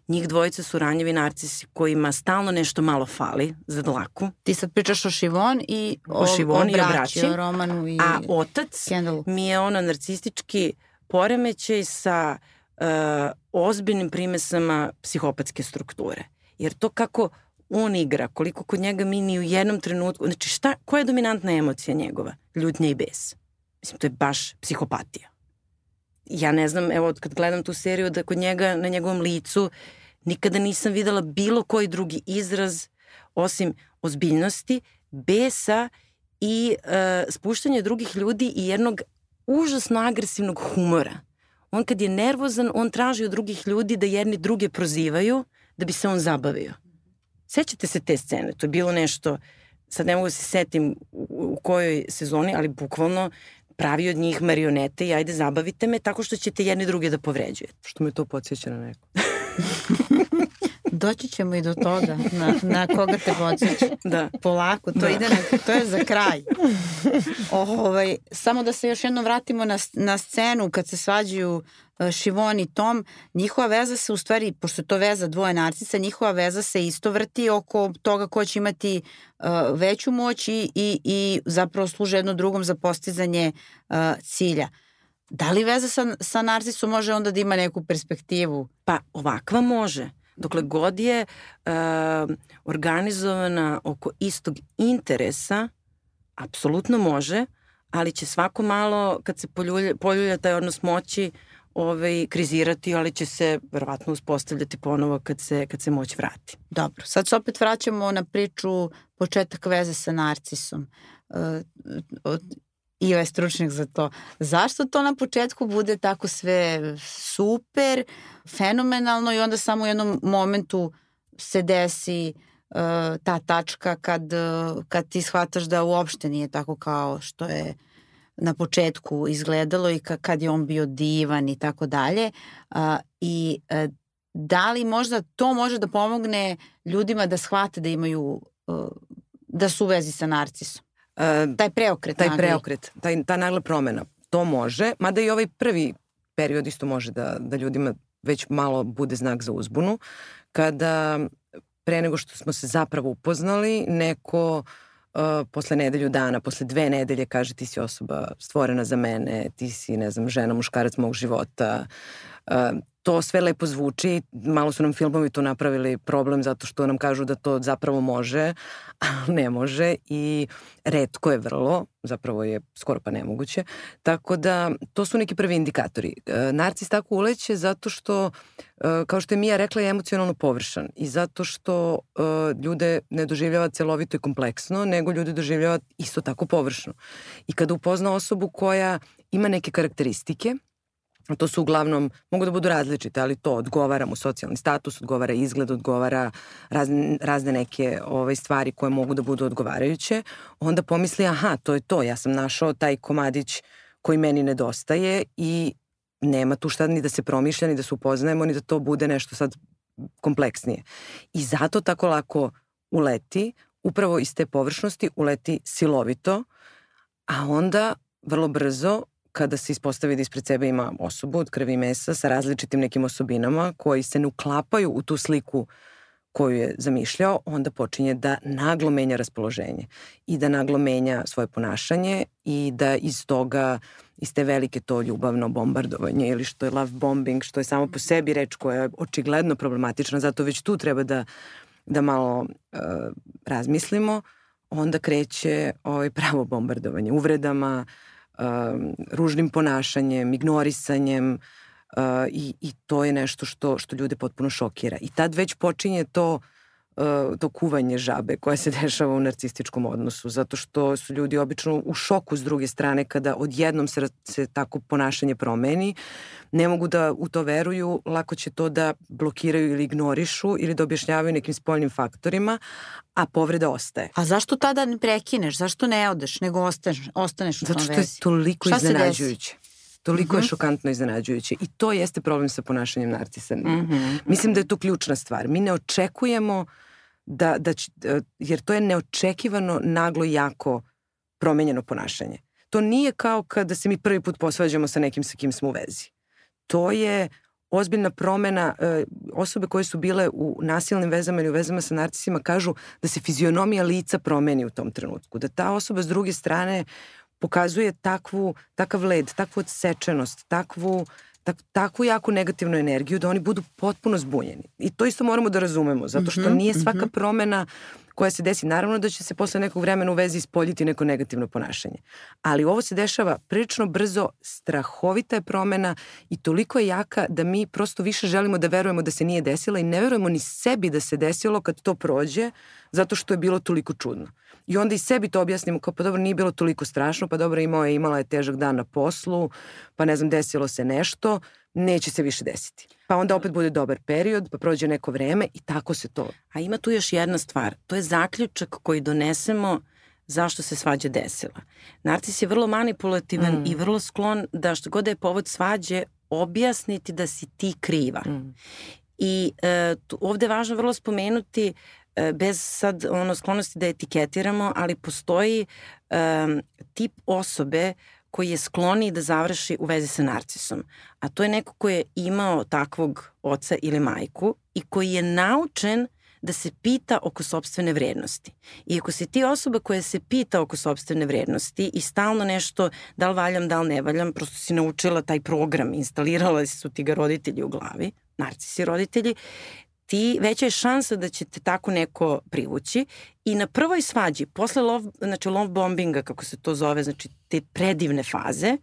Njih dvojica su ranjivi narcisi kojima stalno nešto malo fali za dlaku. Ti sad pričaš o Šivon i o, o, Šivon o, braći, o braći. O Romanu i A otac Kendallu. mi je ono narcistički poremećaj sa uh, ozbiljnim primesama psihopatske strukture. Jer to kako on igra, koliko kod njega mi ni u jednom trenutku, znači šta, koja je dominantna emocija njegova? Ljutnja i bes. Mislim, to je baš psihopatija. Ja ne znam, evo kad gledam tu seriju da kod njega na njegovom licu nikada nisam videla bilo koji drugi izraz osim ozbiljnosti, besa i e, spuštanja drugih ljudi i jednog užasno agresivnog humora. On kad je nervozan, on traži od drugih ljudi da jedni druge prozivaju da bi se on zabavio. Sećate se te scene? To je bilo nešto, sad ne mogu da se setim u, kojoj sezoni, ali bukvalno pravi od njih marionete i ajde zabavite me tako što ćete jedni druge da povređujete. Što me to podsjeća na neko. Doći ćemo i do toga, na, na koga te podsjeća. Da. Polako, to da. ide na, to je za kraj. Ovaj, samo da se još jednom vratimo na, na scenu kad se svađaju Šivon i Tom, njihova veza se u stvari, pošto je to veza dvoje narcisa, njihova veza se isto vrti oko toga ko će imati uh, veću moć i, i, i zapravo služe jedno drugom za postizanje uh, cilja. Da li veza sa, sa narcisom može onda da ima neku perspektivu? Pa ovakva može. Dokle god je uh, organizovana oko istog interesa, apsolutno može, ali će svako malo, kad se poljulja, poljulja taj odnos moći, ovaj, krizirati, ali će se verovatno uspostavljati ponovo kad se, kad se moć vrati. Dobro, sad se opet vraćamo na priču početak veze sa narcisom. Uh, od, i je stručnjak za to. Zašto to na početku bude tako sve super, fenomenalno i onda samo u jednom momentu se desi uh, ta tačka kad, uh, kad ti shvataš da uopšte nije tako kao što je na početku izgledalo i kad je on bio divan i tako dalje. I uh, da li možda to može da pomogne ljudima da shvate da imaju, da su u vezi sa narcisom? Uh, taj preokret. Taj nagli. preokret, taj, ta nagla promena. To može, mada i ovaj prvi period isto može da, da ljudima već malo bude znak za uzbunu. Kada pre nego što smo se zapravo upoznali, neko uh, posle nedelju dana, posle dve nedelje kaže ti si osoba stvorena za mene, ti si, ne znam, žena, muškarac mog života, uh, to sve lepo zvuči, malo su nam filmovi to napravili problem zato što nam kažu da to zapravo može, a ne može i redko je vrlo, zapravo je skoro pa nemoguće. Tako da to su neki prvi indikatori. E, narcis tako uleće zato što, e, kao što je Mija rekla, je emocionalno površan i zato što e, ljude ne doživljava celovito i kompleksno, nego ljude doživljava isto tako površno. I kada upozna osobu koja ima neke karakteristike, To su uglavnom, mogu da budu različite, ali to odgovara mu socijalni status, odgovara izgled, odgovara razne, razne neke ovaj, stvari koje mogu da budu odgovarajuće. Onda pomisli, aha, to je to, ja sam našao taj komadić koji meni nedostaje i nema tu šta ni da se promišlja, ni da se upoznajemo, ni da to bude nešto sad kompleksnije. I zato tako lako uleti, upravo iz te površnosti uleti silovito, a onda vrlo brzo kada se ispostavi da ispred sebe ima osobu od krvi i mesa sa različitim nekim osobinama koji se ne uklapaju u tu sliku koju je zamišljao, onda počinje da naglo menja raspoloženje i da naglo menja svoje ponašanje i da iz toga, iz te velike to ljubavno bombardovanje ili što je love bombing, što je samo po sebi reč koja je očigledno problematična, zato već tu treba da, da malo uh, razmislimo, onda kreće ovaj pravo bombardovanje uvredama, um, ružnim ponašanjem, ignorisanjem uh, i, i to je nešto što, što ljude potpuno šokira. I tad već počinje to to kuvanje žabe koja se dešava u narcističkom odnosu, zato što su ljudi obično u šoku s druge strane kada odjednom se, se tako ponašanje promeni, ne mogu da u to veruju, lako će to da blokiraju ili ignorišu ili da objašnjavaju nekim spoljnim faktorima, a povreda ostaje. A zašto tada ne prekineš? Zašto ne odeš, nego ostaneš, ostaneš u tom vezi? Zato što je toliko Šta iznenađujuće. Toliko uh -huh. je mhm. šokantno iznenađujuće. I to jeste problem sa ponašanjem narcisa. Uh -huh. Mislim da je to ključna stvar. Mi ne očekujemo da, da će, jer to je neočekivano naglo jako promenjeno ponašanje. To nije kao kada se mi prvi put posvađamo sa nekim sa kim smo u vezi. To je ozbiljna promena. E, osobe koje su bile u nasilnim vezama ili u vezama sa narcisima kažu da se fizionomija lica promeni u tom trenutku. Da ta osoba s druge strane pokazuje takvu, takav led, takvu odsečenost, takvu, tak, takvu jaku negativnu energiju da oni budu potpuno zbunjeni. I to isto moramo da razumemo, zato što mhm, nije svaka mhm. promena koja se desi. Naravno da će se posle nekog vremena u vezi ispoljiti neko negativno ponašanje. Ali ovo se dešava prilično brzo, strahovita je promena i toliko je jaka da mi prosto više želimo da verujemo da se nije desila i ne verujemo ni sebi da se desilo kad to prođe, zato što je bilo toliko čudno. I onda i sebi to objasnimo kao pa dobro nije bilo toliko strašno, pa dobro imao je, imala je težak dan na poslu, pa ne znam desilo se nešto, neće se više desiti. Pa onda opet bude dobar period, pa prođe neko vreme i tako se to. A ima tu još jedna stvar, to je zaključak koji donesemo zašto se svađa desila. Narcis je vrlo manipulativan mm. i vrlo sklon da što god da je povod svađe objasniti da si ti kriva. Mm. I e, tu, ovde je važno vrlo spomenuti bez sad ono sklonosti da etiketiramo, ali postoji e, tip osobe koji je skloniji da završi u vezi sa narcisom. A to je neko ko je imao takvog oca ili majku i koji je naučen da se pita oko sobstvene vrednosti. I ako si ti osoba koja se pita oko sobstvene vrednosti i stalno nešto da li valjam, da li ne valjam, prosto si naučila taj program, instalirala su ti ga roditelji u glavi, narcisi roditelji, ti veća je šansa da će te tako neko privući i na prvoj svađi, posle love, znači love bombinga, kako se to zove, znači te predivne faze,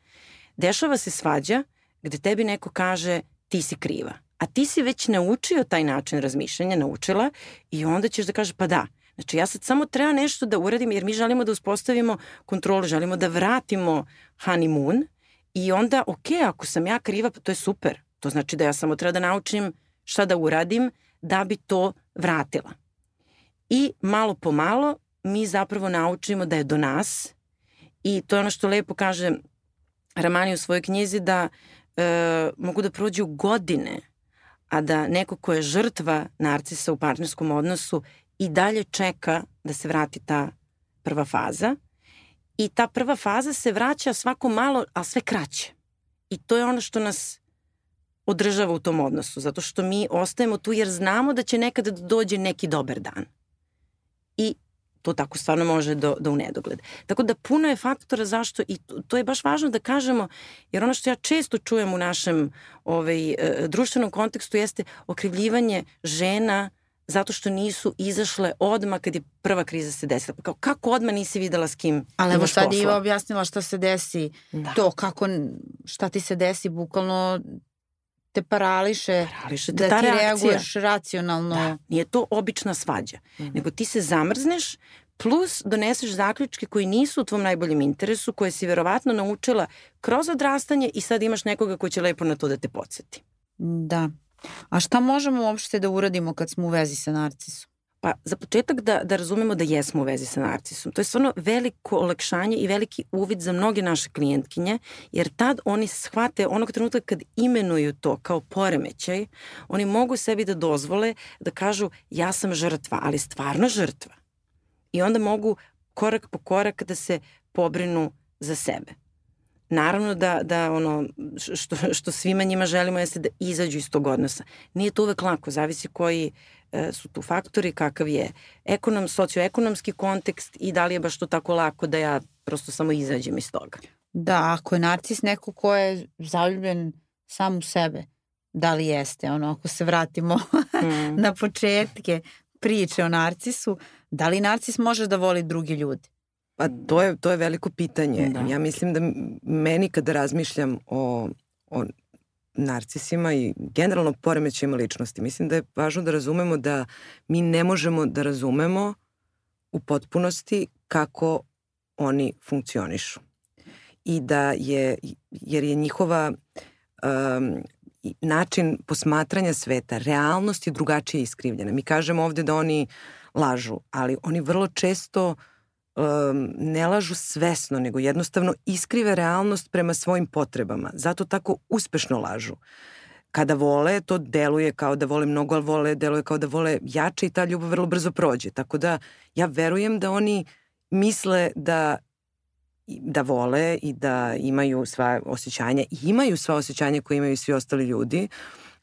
dešava se svađa gde tebi neko kaže ti si kriva. A ti si već naučio taj način razmišljanja, naučila i onda ćeš da kažeš pa da, Znači ja sad samo treba nešto da uradim jer mi želimo da uspostavimo kontrolu, želimo da vratimo honeymoon i onda ok, ako sam ja kriva, to je super. To znači da ja samo treba da naučim šta da uradim da bi to vratila. I malo po malo mi zapravo naučimo da je do nas i to je ono što lepo kaže Ramani u svojoj knjizi da e, mogu da prođu godine, a da neko ko je žrtva narcisa u partnerskom odnosu i dalje čeka da se vrati ta prva faza i ta prva faza se vraća svako malo, a sve kraće. I to je ono što nas održava u tom odnosu, zato što mi ostajemo tu jer znamo da će nekada da dođe neki dobar dan. I to tako stvarno može do, do u nedogled. Tako da puno je faktora zašto i to, to je baš važno da kažemo, jer ono što ja često čujem u našem ovaj, e, društvenom kontekstu jeste okrivljivanje žena zato što nisu izašle odmah kad je prva kriza se desila. Kao, kako odmah nisi videla s kim Ali evo sad Iva objasnila šta se desi, da. to kako, šta ti se desi, bukvalno te parališe, parališe te da ti reakcija. reaguješ racionalno. Da, nije to obična svađa, mm -hmm. nego ti se zamrzneš plus doneseš zaključke koji nisu u tvom najboljem interesu, koje si verovatno naučila kroz odrastanje i sad imaš nekoga ko će lepo na to da te podsjeti. Da. A šta možemo uopšte da uradimo kad smo u vezi sa narcisom? Pa za početak da, da razumemo da jesmo u vezi sa narcisom. To je stvarno veliko olakšanje i veliki uvid za mnoge naše klijentkinje, jer tad oni shvate onog trenutka kad imenuju to kao poremećaj, oni mogu sebi da dozvole da kažu ja sam žrtva, ali stvarno žrtva. I onda mogu korak po korak da se pobrinu za sebe. Naravno da, da ono što, što svima njima želimo jeste da izađu iz tog odnosa. Nije to uvek lako, zavisi koji e, su tu faktori, kakav je ekonom, socioekonomski kontekst i da li je baš to tako lako da ja prosto samo izađem iz toga. Da, ako je narcis neko ko je zaljubljen sam u sebe, da li jeste, ono, ako se vratimo mm. na početke priče o narcisu, da li narcis može da voli drugi ljudi? Pa to je, to je veliko pitanje. Da. Ja mislim da meni kada razmišljam o, o narcisima i generalno poremećajima ličnosti, mislim da je važno da razumemo da mi ne možemo da razumemo u potpunosti kako oni funkcionišu. I da je, jer je njihova um, način posmatranja sveta, realnost je drugačije iskrivljena. Mi kažemo ovde da oni lažu, ali oni vrlo često uh, um, ne lažu svesno, nego jednostavno iskrive realnost prema svojim potrebama. Zato tako uspešno lažu. Kada vole, to deluje kao da vole mnogo, ali vole, deluje kao da vole jače i ta ljubav vrlo brzo prođe. Tako da ja verujem da oni misle da da vole i da imaju sva osjećanja i imaju sva osjećanja koje imaju svi ostali ljudi,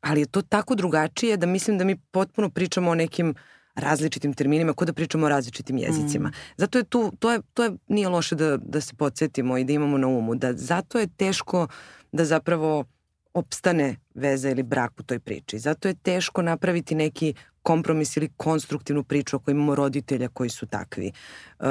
ali je to tako drugačije da mislim da mi potpuno pričamo o nekim uh, različitim terminima, kod da pričamo o različitim jezicima. Mm. Zato je tu, to je, to je, nije loše da, da se podsjetimo i da imamo na umu, da zato je teško da zapravo opstane veza ili brak u toj priči. Zato je teško napraviti neki kompromis ili konstruktivnu priču ako imamo roditelja koji su takvi. Uh,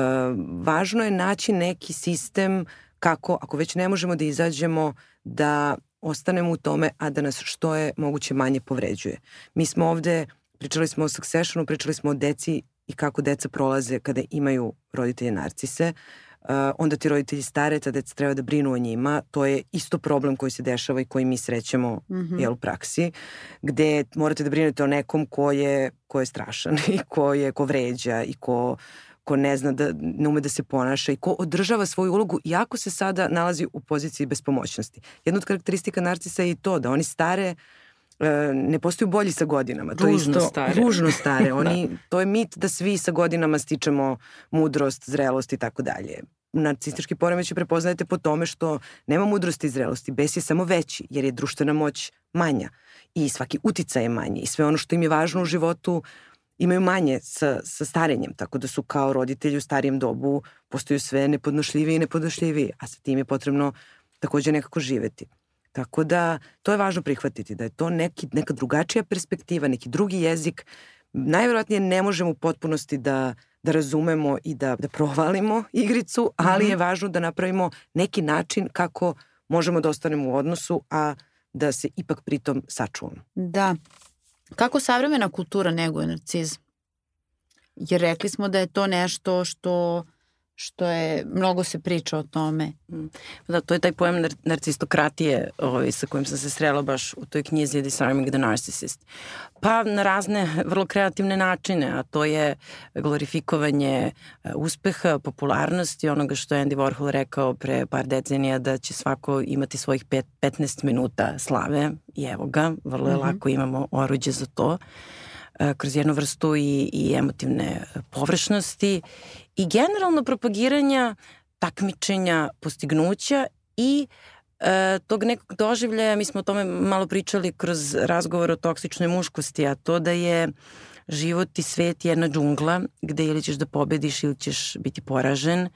važno je naći neki sistem kako, ako već ne možemo da izađemo, da ostanemo u tome, a da nas što je moguće manje povređuje. Mi smo ovde, pričali smo o successionu, pričali smo o deci i kako deca prolaze kada imaju roditelje narcise. Uh, onda ti roditelji stare, ta deca treba da brinu o njima. To je isto problem koji se dešava i koji mi srećemo mm -hmm. jel, u praksi, gde morate da brinete o nekom ko je, ko je strašan i ko, je, ko vređa i ko ko ne zna da ne ume da se ponaša i ko održava svoju ulogu iako se sada nalazi u poziciji bespomoćnosti. Jedna od karakteristika narcisa je i to da oni stare e, ne postaju bolji sa godinama. Ružno to je isto, stare. Ružno stare. Oni, da. To je mit da svi sa godinama stičemo mudrost, zrelost i tako dalje. Narcistički poremeć prepoznajete po tome što nema mudrosti i zrelosti. Bes je samo veći jer je društvena moć manja i svaki uticaj je manji i sve ono što im je važno u životu imaju manje sa, sa starenjem, tako da su kao roditelji u starijem dobu postaju sve nepodnošljiviji i nepodnošljiviji, a sa tim je potrebno takođe nekako živeti. Tako da to je važno prihvatiti, da je to neki, neka drugačija perspektiva, neki drugi jezik. Najverovatnije ne možemo u potpunosti da, da razumemo i da, da provalimo igricu, ali mm -hmm. je važno da napravimo neki način kako možemo da ostanemo u odnosu, a da se ipak pritom sačuvamo. Da, Kako savremena kultura neguje narcizam? Jer rekli smo da je to nešto što što je, mnogo se priča o tome. Mm. Da, to je taj pojam nar narcistokratije ovaj, sa kojim sam se srela baš u toj knjizi Disarming the Narcissist. Pa na razne vrlo kreativne načine, a to je glorifikovanje uh, uspeha, popularnosti, onoga što je Andy Warhol rekao pre par decenija da će svako imati svojih pet, 15 minuta slave i evo ga, vrlo je mm -hmm. lako imamo oruđe za to kroz jednu vrstu i, i emotivne površnosti i generalno propagiranja takmičenja, postignuća i e, tog nekog doživljaja, mi smo o tome malo pričali kroz razgovor o toksičnoj muškosti, a to da je život i svet jedna džungla gde ili ćeš da pobediš ili ćeš biti poražen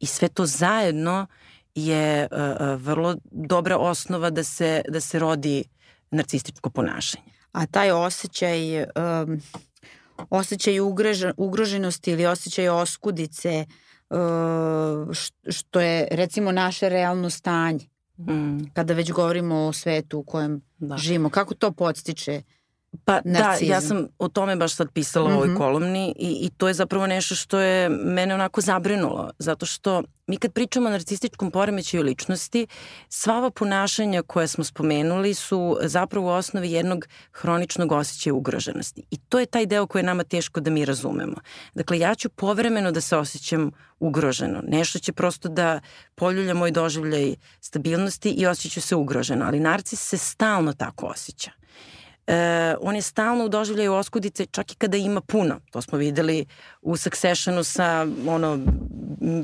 i sve to zajedno je uh, vrlo dobra osnova da se, da se rodi narcističko ponašanje. A taj osjećaj um, osjećaj ugrožen, ugroženosti ili osjećaj oskudice, uh, što je recimo naše realno stanje. Mm. Kada već govorimo o svetu u kojem da. živimo, kako to podstiče Pa narcizam. da, ja sam o tome baš sad pisala mm -hmm. u ovoj mhm. kolumni i, i to je zapravo nešto što je mene onako zabrinulo, zato što mi kad pričamo o narcističkom poremećaju ličnosti, sva ova ponašanja koje smo spomenuli su zapravo u osnovi jednog hroničnog osjećaja ugroženosti. I to je taj deo koji je nama teško da mi razumemo. Dakle, ja ću povremeno da se osjećam ugroženo. Nešto će prosto da poljulja moj doživljaj stabilnosti i osjeću se ugroženo, ali narcis se stalno tako osjeća e, on je stalno u doživljaju oskudice čak i kada ima puno. To smo videli u Successionu sa ono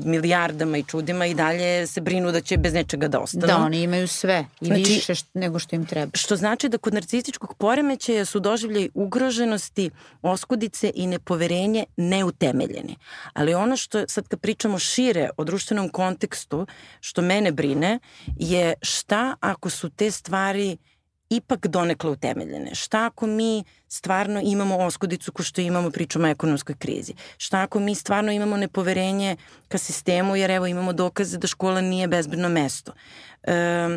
milijardama i čudima i dalje se brinu da će bez nečega da ostanu. Da, oni imaju sve i znači, više što, nego što im treba. Što znači da kod narcističkog poremećaja su doživljaj ugroženosti, oskudice i nepoverenje neutemeljeni. Ali ono što sad kad pričamo šire o društvenom kontekstu, što mene brine, je šta ako su te stvari ipak donekle utemeljene. Šta ako mi stvarno imamo oskudicu ko što imamo pričamo o ekonomskoj krizi? Šta ako mi stvarno imamo nepoverenje ka sistemu jer evo imamo dokaze da škola nije bezbedno mesto? E,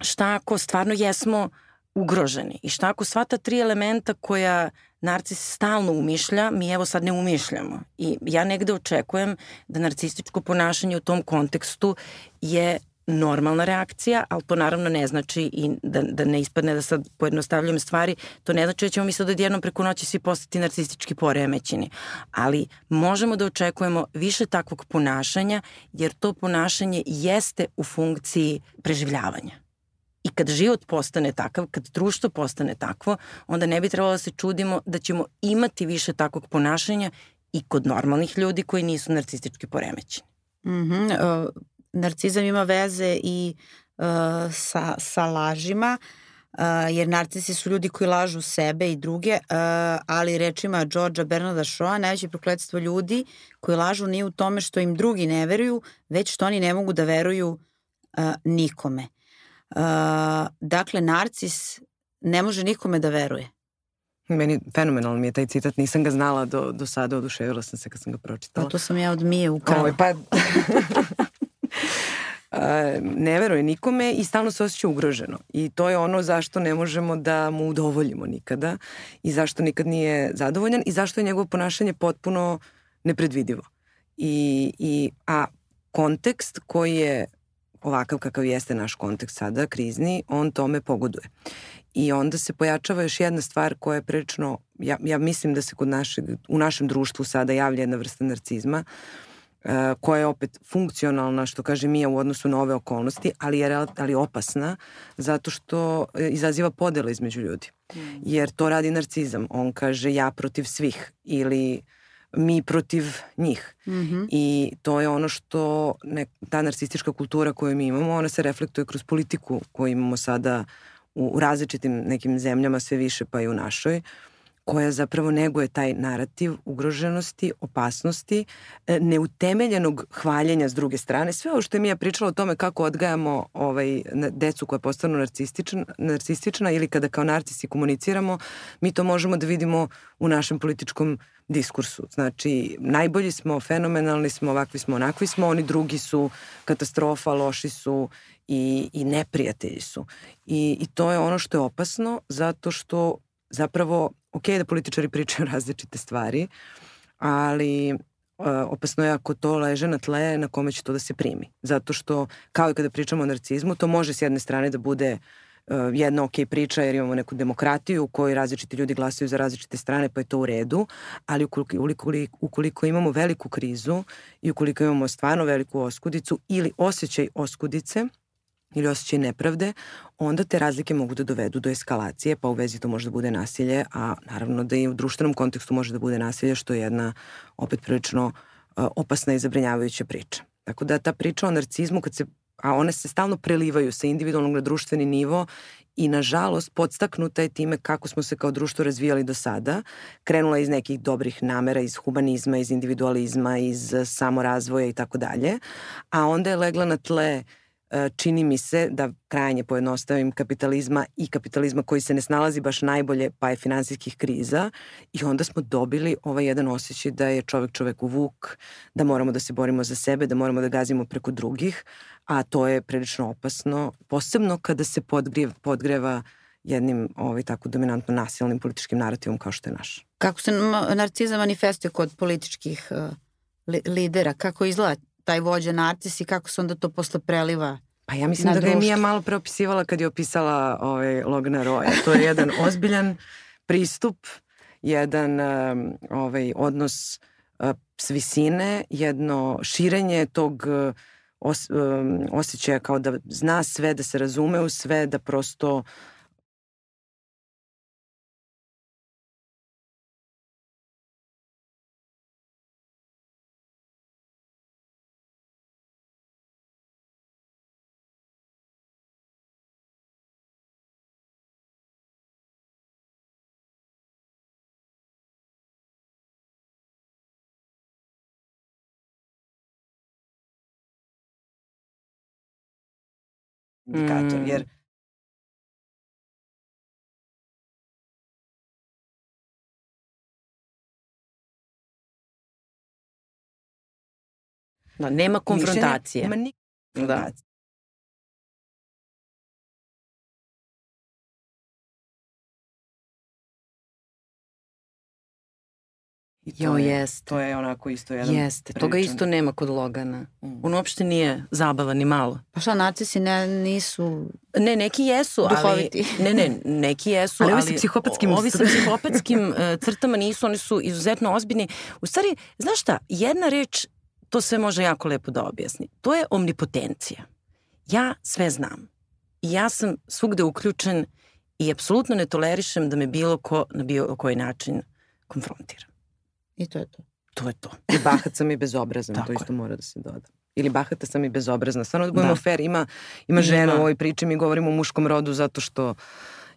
šta ako stvarno jesmo ugroženi? I šta ako sva ta tri elementa koja narcis stalno umišlja, mi evo sad ne umišljamo. I ja negde očekujem da narcističko ponašanje u tom kontekstu je normalna reakcija, ali to naravno ne znači i da, da ne ispadne da sad pojednostavljam stvari, to ne znači da ćemo mi sad odjednom preko noći svi postati narcistički poremećeni. Ali možemo da očekujemo više takvog ponašanja, jer to ponašanje jeste u funkciji preživljavanja. I kad život postane takav, kad društvo postane takvo, onda ne bi trebalo da se čudimo da ćemo imati više takvog ponašanja i kod normalnih ljudi koji nisu narcistički poremećeni. Mm -hmm. uh, narcizam ima veze i uh, sa, sa lažima, uh, jer narcisi su ljudi koji lažu sebe i druge, uh, ali rečima Georgia Bernarda Shaw, najveće prokledstvo ljudi koji lažu nije u tome što im drugi ne veruju, već što oni ne mogu da veruju uh, nikome. Uh, dakle, narcis ne može nikome da veruje. Meni fenomenalno mi je taj citat, nisam ga znala do, do sada, oduševila sam se kad sam ga pročitala. Pa to sam ja od Mije ukrala. Ovo, pa... ne veruje nikome i stalno se osjeća ugroženo. I to je ono zašto ne možemo da mu udovoljimo nikada i zašto nikad nije zadovoljan i zašto je njegovo ponašanje potpuno nepredvidivo. I, i, a kontekst koji je ovakav kakav jeste naš kontekst sada, krizni, on tome pogoduje. I onda se pojačava još jedna stvar koja je prilično, ja, ja mislim da se kod našeg, u našem društvu sada javlja jedna vrsta narcizma, uh, koja je opet funkcionalna, što kaže Mija, u odnosu na ove okolnosti, ali je ali opasna, zato što e, izaziva podela između ljudi. Mm. Jer to radi narcizam. On kaže ja protiv svih ili mi protiv njih. Mm -hmm. I to je ono što ne, ta narcistička kultura koju mi imamo, ona se reflektuje kroz politiku koju imamo sada u, u različitim nekim zemljama sve više pa i u našoj koja zapravo neguje taj narativ ugroženosti, opasnosti, e, neutemeljenog hvaljenja s druge strane. Sve ovo što je Mija pričala o tome kako odgajamo ovaj, decu koja postanu narcistična, narcistična ili kada kao narcisi komuniciramo, mi to možemo da vidimo u našem političkom diskursu. Znači, najbolji smo, fenomenalni smo, ovakvi smo, onakvi smo, oni drugi su katastrofa, loši su i, i neprijatelji su. I, I to je ono što je opasno zato što zapravo, ok da političari pričaju različite stvari, ali uh, opasno je ako to leže na tle na kome će to da se primi. Zato što, kao i kada pričamo o narcizmu, to može s jedne strane da bude uh, jedna ok priča jer imamo neku demokratiju u kojoj različiti ljudi glasaju za različite strane pa je to u redu, ali ukoliko, ukoliko, ukoliko imamo veliku krizu i ukoliko imamo stvarno veliku oskudicu ili osjećaj oskudice, ili osjećaj nepravde, onda te razlike mogu da dovedu do eskalacije, pa u vezi to može da bude nasilje, a naravno da i u društvenom kontekstu može da bude nasilje, što je jedna opet prilično uh, opasna i zabrinjavajuća priča. Tako da ta priča o narcizmu, kad se, a one se stalno prelivaju sa individualnog na društveni nivo i nažalost podstaknuta je time kako smo se kao društvo razvijali do sada, krenula iz nekih dobrih namera, iz humanizma, iz individualizma, iz samorazvoja i tako dalje, a onda je legla na tle uh, E, čini mi se da krajanje pojednostavim kapitalizma i kapitalizma koji se ne snalazi baš najbolje pa je finansijskih kriza i onda smo dobili ovaj jedan osjećaj da je čovek čoveku vuk, da moramo da se borimo za sebe, da moramo da gazimo preko drugih, a to je prilično opasno, posebno kada se podgreva, podgreva jednim ovaj, tako dominantno nasilnim političkim narativom kao što je naš. Kako se narciza manifestuje kod političkih uh, li, lidera? Kako izgleda taj vođa narcis i kako se onda to posle preliva Pa ja mislim da ga je Mija malo preopisivala kad je opisala ovaj, Logana Roja. To je jedan ozbiljan pristup, jedan ovaj, odnos uh, s visine, jedno širenje tog uh, os, osjećaja kao da zna sve, da se razume u sve, da prosto uh, indikator, mm. jer Da, nema konfrontacije. Nema nikakve konfrontacije. I to, jo, je, jeste. to je onako isto jedan Jeste, priličan. toga isto nema kod Logana. Mm. On uopšte nije zabavan ni malo. Pa šta, narcisi ne, nisu Ne, neki jesu, duhoviti. ali... Ne, ne, neki jesu, ali... Ovi sa psihopatskim... Ovi sa psihopatskim uh, crtama nisu, oni su izuzetno ozbiljni. U stvari, znaš šta, jedna reč to sve može jako lepo da objasni. To je omnipotencija. Ja sve znam. I ja sam svugde uključen i apsolutno ne tolerišem da me bilo ko na bilo koji način konfrontira. I to je to. To je to. I bahat sam i bezobrazan, Tako to isto je. mora da se doda. Ili bahata sam i bezobrazna. Stvarno da budemo da. fair, ima, ima žena u ovoj priči, mi govorimo o muškom rodu zato što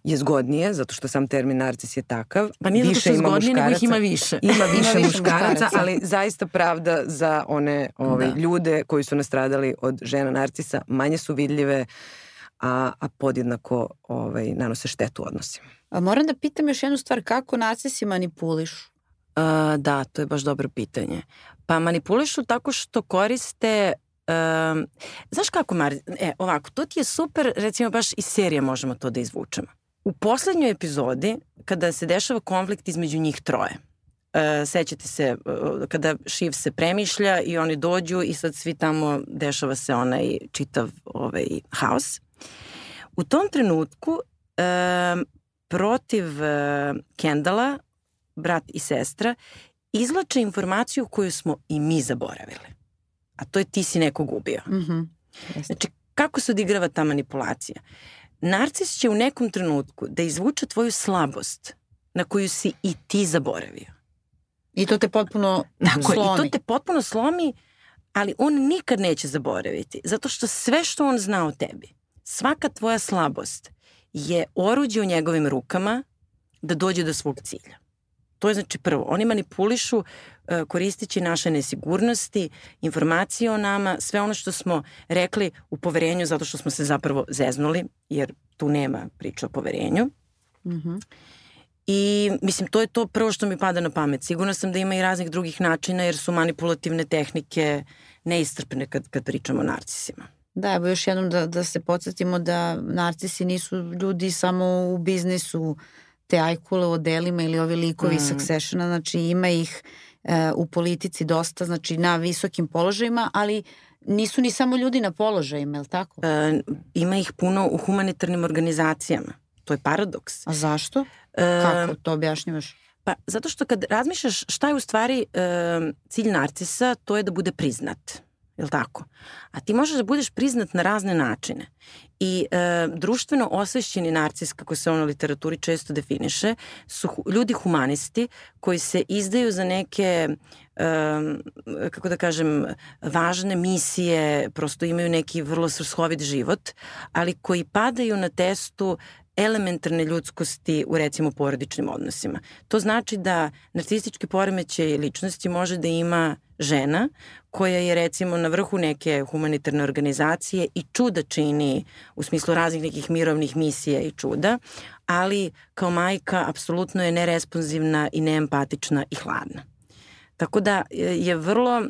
je zgodnije, zato što sam termin narcis je takav. Pa nije više zato što je zgodnije, nego ih ima više. Ima više, ima više muškaraca, ali zaista pravda za one ove, da. ljude koji su nastradali od žena narcisa, manje su vidljive, a, a podjednako ovaj, nanose štetu odnosima. A moram da pitam još jednu stvar, kako narcisi manipulišu? Uh, da, to je baš dobro pitanje. Pa manipulišu tako što koriste Um, znaš kako, Mar... E, ovako, to ti je super, recimo baš iz serije možemo to da izvučemo. U poslednjoj epizodi, kada se dešava konflikt između njih troje, uh, sećate se uh, kada Šiv se premišlja i oni dođu i sad svi tamo dešava se onaj čitav ovaj, haos. U tom trenutku uh, protiv uh, Kendala, brat i sestra, izlače informaciju koju smo i mi zaboravili a to je ti si nekog ubio. Mm -hmm. Znači, kako se odigrava ta manipulacija? Narcis će u nekom trenutku da izvuče tvoju slabost na koju si i ti zaboravio. I to te potpuno Tako, slomi. I to te potpuno slomi, ali on nikad neće zaboraviti. Zato što sve što on zna o tebi, svaka tvoja slabost je oruđe u njegovim rukama da dođe do svog cilja. To je znači prvo. Oni manipulišu e, koristeći naše nesigurnosti, informacije o nama, sve ono što smo rekli u poverenju zato što smo se zapravo zeznuli, jer tu nema priče o poverenju. Mm -hmm. I mislim, to je to prvo što mi pada na pamet. Sigurno sam da ima i raznih drugih načina jer su manipulativne tehnike neistrpne kad, kad pričamo o narcisima. Da, evo još jednom da, da se podsjetimo da narcisi nisu ljudi samo u biznisu, te ajkule o delima ili ovi likovi mm. Successiona, znači ima ih e, u politici dosta, znači na visokim položajima, ali nisu ni samo ljudi na položajima, je li tako? E, ima ih puno u humanitarnim organizacijama. To je paradoks. A zašto? E, Kako to objašnjavaš? Pa zato što kad razmišljaš šta je u stvari e, cilj narcisa, to je da bude priznat je li tako? A ti možeš da budeš priznat na razne načine. I e, društveno osvešćeni narcis, kako se on u literaturi često definiše, su ljudi humanisti koji se izdaju za neke, e, kako da kažem, važne misije, prosto imaju neki vrlo srshovit život, ali koji padaju na testu elementarne ljudskosti u recimo porodičnim odnosima. To znači da narcistički poremećaj ličnosti može da ima žena koja je recimo na vrhu neke humanitarne organizacije i čuda čini u smislu raznih nekih mirovnih misija i čuda, ali kao majka apsolutno je neresponsivna i neempatična i hladna. Tako da je vrlo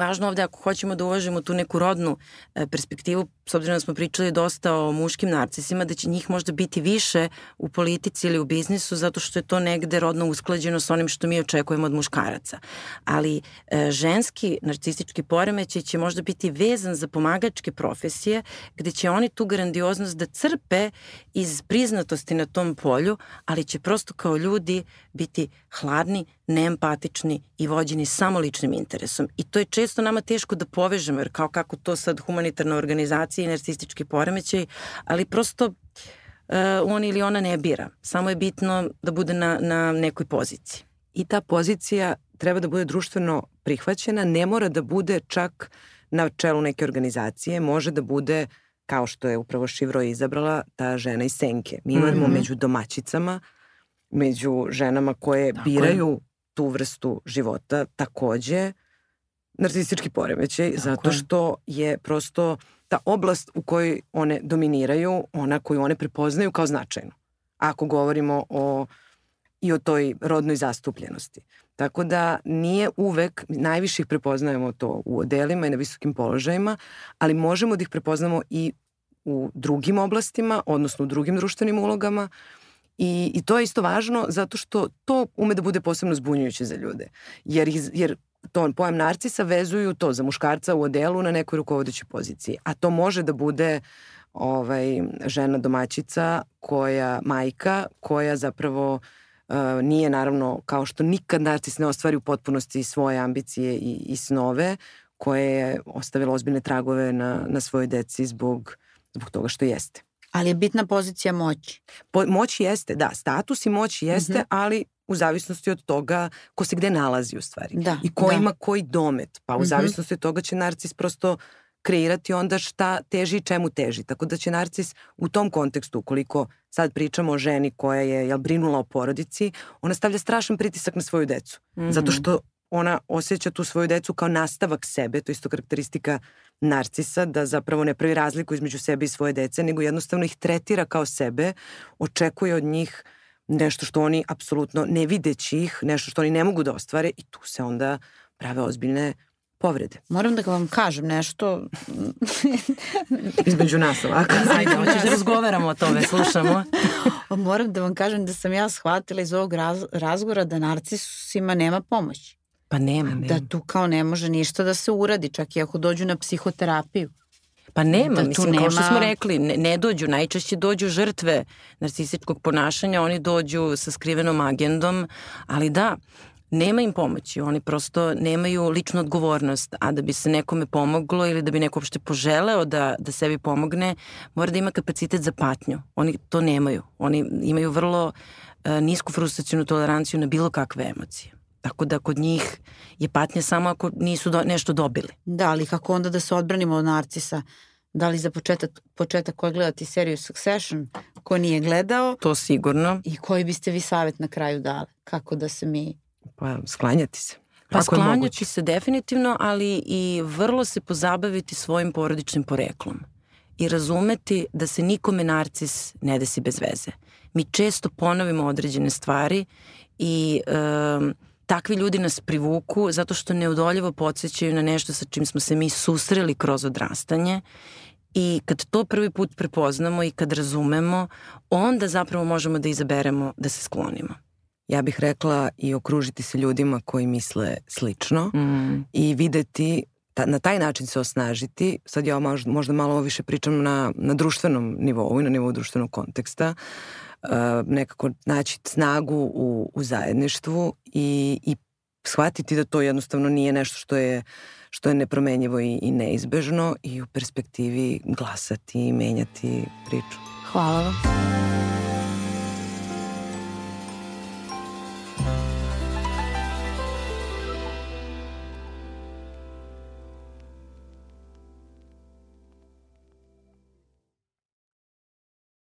važno ovde ako hoćemo da uvažimo tu neku rodnu e, perspektivu, s obzirom da smo pričali dosta o muškim narcisima, da će njih možda biti više u politici ili u biznisu zato što je to negde rodno usklađeno sa onim što mi očekujemo od muškaraca. Ali e, ženski narcistički poremećaj će možda biti vezan za pomagačke profesije gde će oni tu grandioznost da crpe iz priznatosti na tom polju, ali će prosto kao ljudi biti hladni, neempatični i vođeni samo ličnim interesom. I to je često nama teško da povežemo, jer kao kako to sad humanitarna organizacija i narcistički poremećaj, ali prosto uh, on ili ona ne bira. Samo je bitno da bude na, na nekoj poziciji. I ta pozicija treba da bude društveno prihvaćena, ne mora da bude čak na čelu neke organizacije, može da bude kao što je upravo Šivro izabrala, ta žena iz Senke. Mi imamo mm -hmm. među domaćicama, među ženama koje Tako biraju je tu vrstu života takođe narcistički poremećaj Tako zato što je prosto ta oblast u kojoj one dominiraju, ona koju one prepoznaju kao značajnu. Ako govorimo o i o toj rodnoj zastupljenosti. Tako da nije uvek, najviše ih prepoznajemo to u odelima i na visokim položajima, ali možemo da ih prepoznamo i u drugim oblastima, odnosno u drugim društvenim ulogama, I, I to je isto važno zato što to ume da bude posebno zbunjujuće za ljude. Jer, jer to pojam narcisa vezuju to za muškarca u odelu na nekoj rukovodećoj poziciji. A to može da bude ovaj, žena domaćica, koja, majka, koja zapravo uh, nije naravno, kao što nikad narcis ne ostvari u potpunosti svoje ambicije i, i snove, koje je ostavila ozbiljne tragove na, na svojoj deci zbog, zbog toga što jeste. Ali je bitna pozicija moći. Po, moć jeste, da, status i moć jeste, mm -hmm. ali u zavisnosti od toga ko se gde nalazi u stvari. Da, I ko da. ima koji domet. Pa u mm -hmm. zavisnosti od toga će narcis prosto kreirati onda šta teži i čemu teži. Tako da će narcis u tom kontekstu, ukoliko sad pričamo o ženi koja je jel, brinula o porodici, ona stavlja strašan pritisak na svoju decu. Mm -hmm. Zato što ona osjeća tu svoju decu kao nastavak sebe, to je isto karakteristika narcisa da zapravo ne pravi razliku između sebe i svoje dece, nego jednostavno ih tretira kao sebe, očekuje od njih nešto što oni apsolutno ne videći ih, nešto što oni ne mogu da ostvare i tu se onda prave ozbiljne povrede. Moram da vam kažem nešto. Između nas ovako. Ajde, hoćeš da razgovaramo o tome, slušamo. Moram da vam kažem da sam ja shvatila iz ovog raz, razgovora da narcisima nema pomoći. Pa nema. nema. Da tu kao ne može ništa da se uradi, čak i ako dođu na psihoterapiju. Pa nema, da mislim, nema... kao što smo rekli, ne, ne dođu, najčešće dođu žrtve narcističkog ponašanja, oni dođu sa skrivenom agendom, ali da, nema im pomoći, oni prosto nemaju ličnu odgovornost, a da bi se nekome pomoglo ili da bi neko uopšte poželeo da, da sebi pomogne, mora da ima kapacitet za patnju. Oni to nemaju. Oni imaju vrlo uh, nisku frustracijnu toleranciju na bilo kakve emocije. Tako da kod njih je patnja samo ako nisu do, nešto dobili. Da, ali kako onda da se odbranimo od narcisa? Da li za početak, početak koji gledati seriju Succession, ko nije gledao? To sigurno. I koji biste vi savjet na kraju dali? Kako da se mi... Pa sklanjati se. Pa sklanjati se definitivno, ali i vrlo se pozabaviti svojim porodičnim poreklom i razumeti da se nikome narcis ne desi bez veze. Mi često ponovimo određene stvari i um, takvi ljudi nas privuku zato što neudoljivo podsjećaju na nešto sa čim smo se mi susreli kroz odrastanje i kad to prvi put prepoznamo i kad razumemo, onda zapravo možemo da izaberemo da se sklonimo. Ja bih rekla i okružiti se ljudima koji misle slično mm. i videti ta, na taj način se osnažiti. Sad ja možda, možda malo više pričam na, na društvenom nivou i na nivou društvenog konteksta. Uh, nekako naći snagu u, u zajedništvu i, i shvatiti da to jednostavno nije nešto što je što je nepromenjivo i, i neizbežno i u perspektivi glasati i menjati priču. Hvala vam.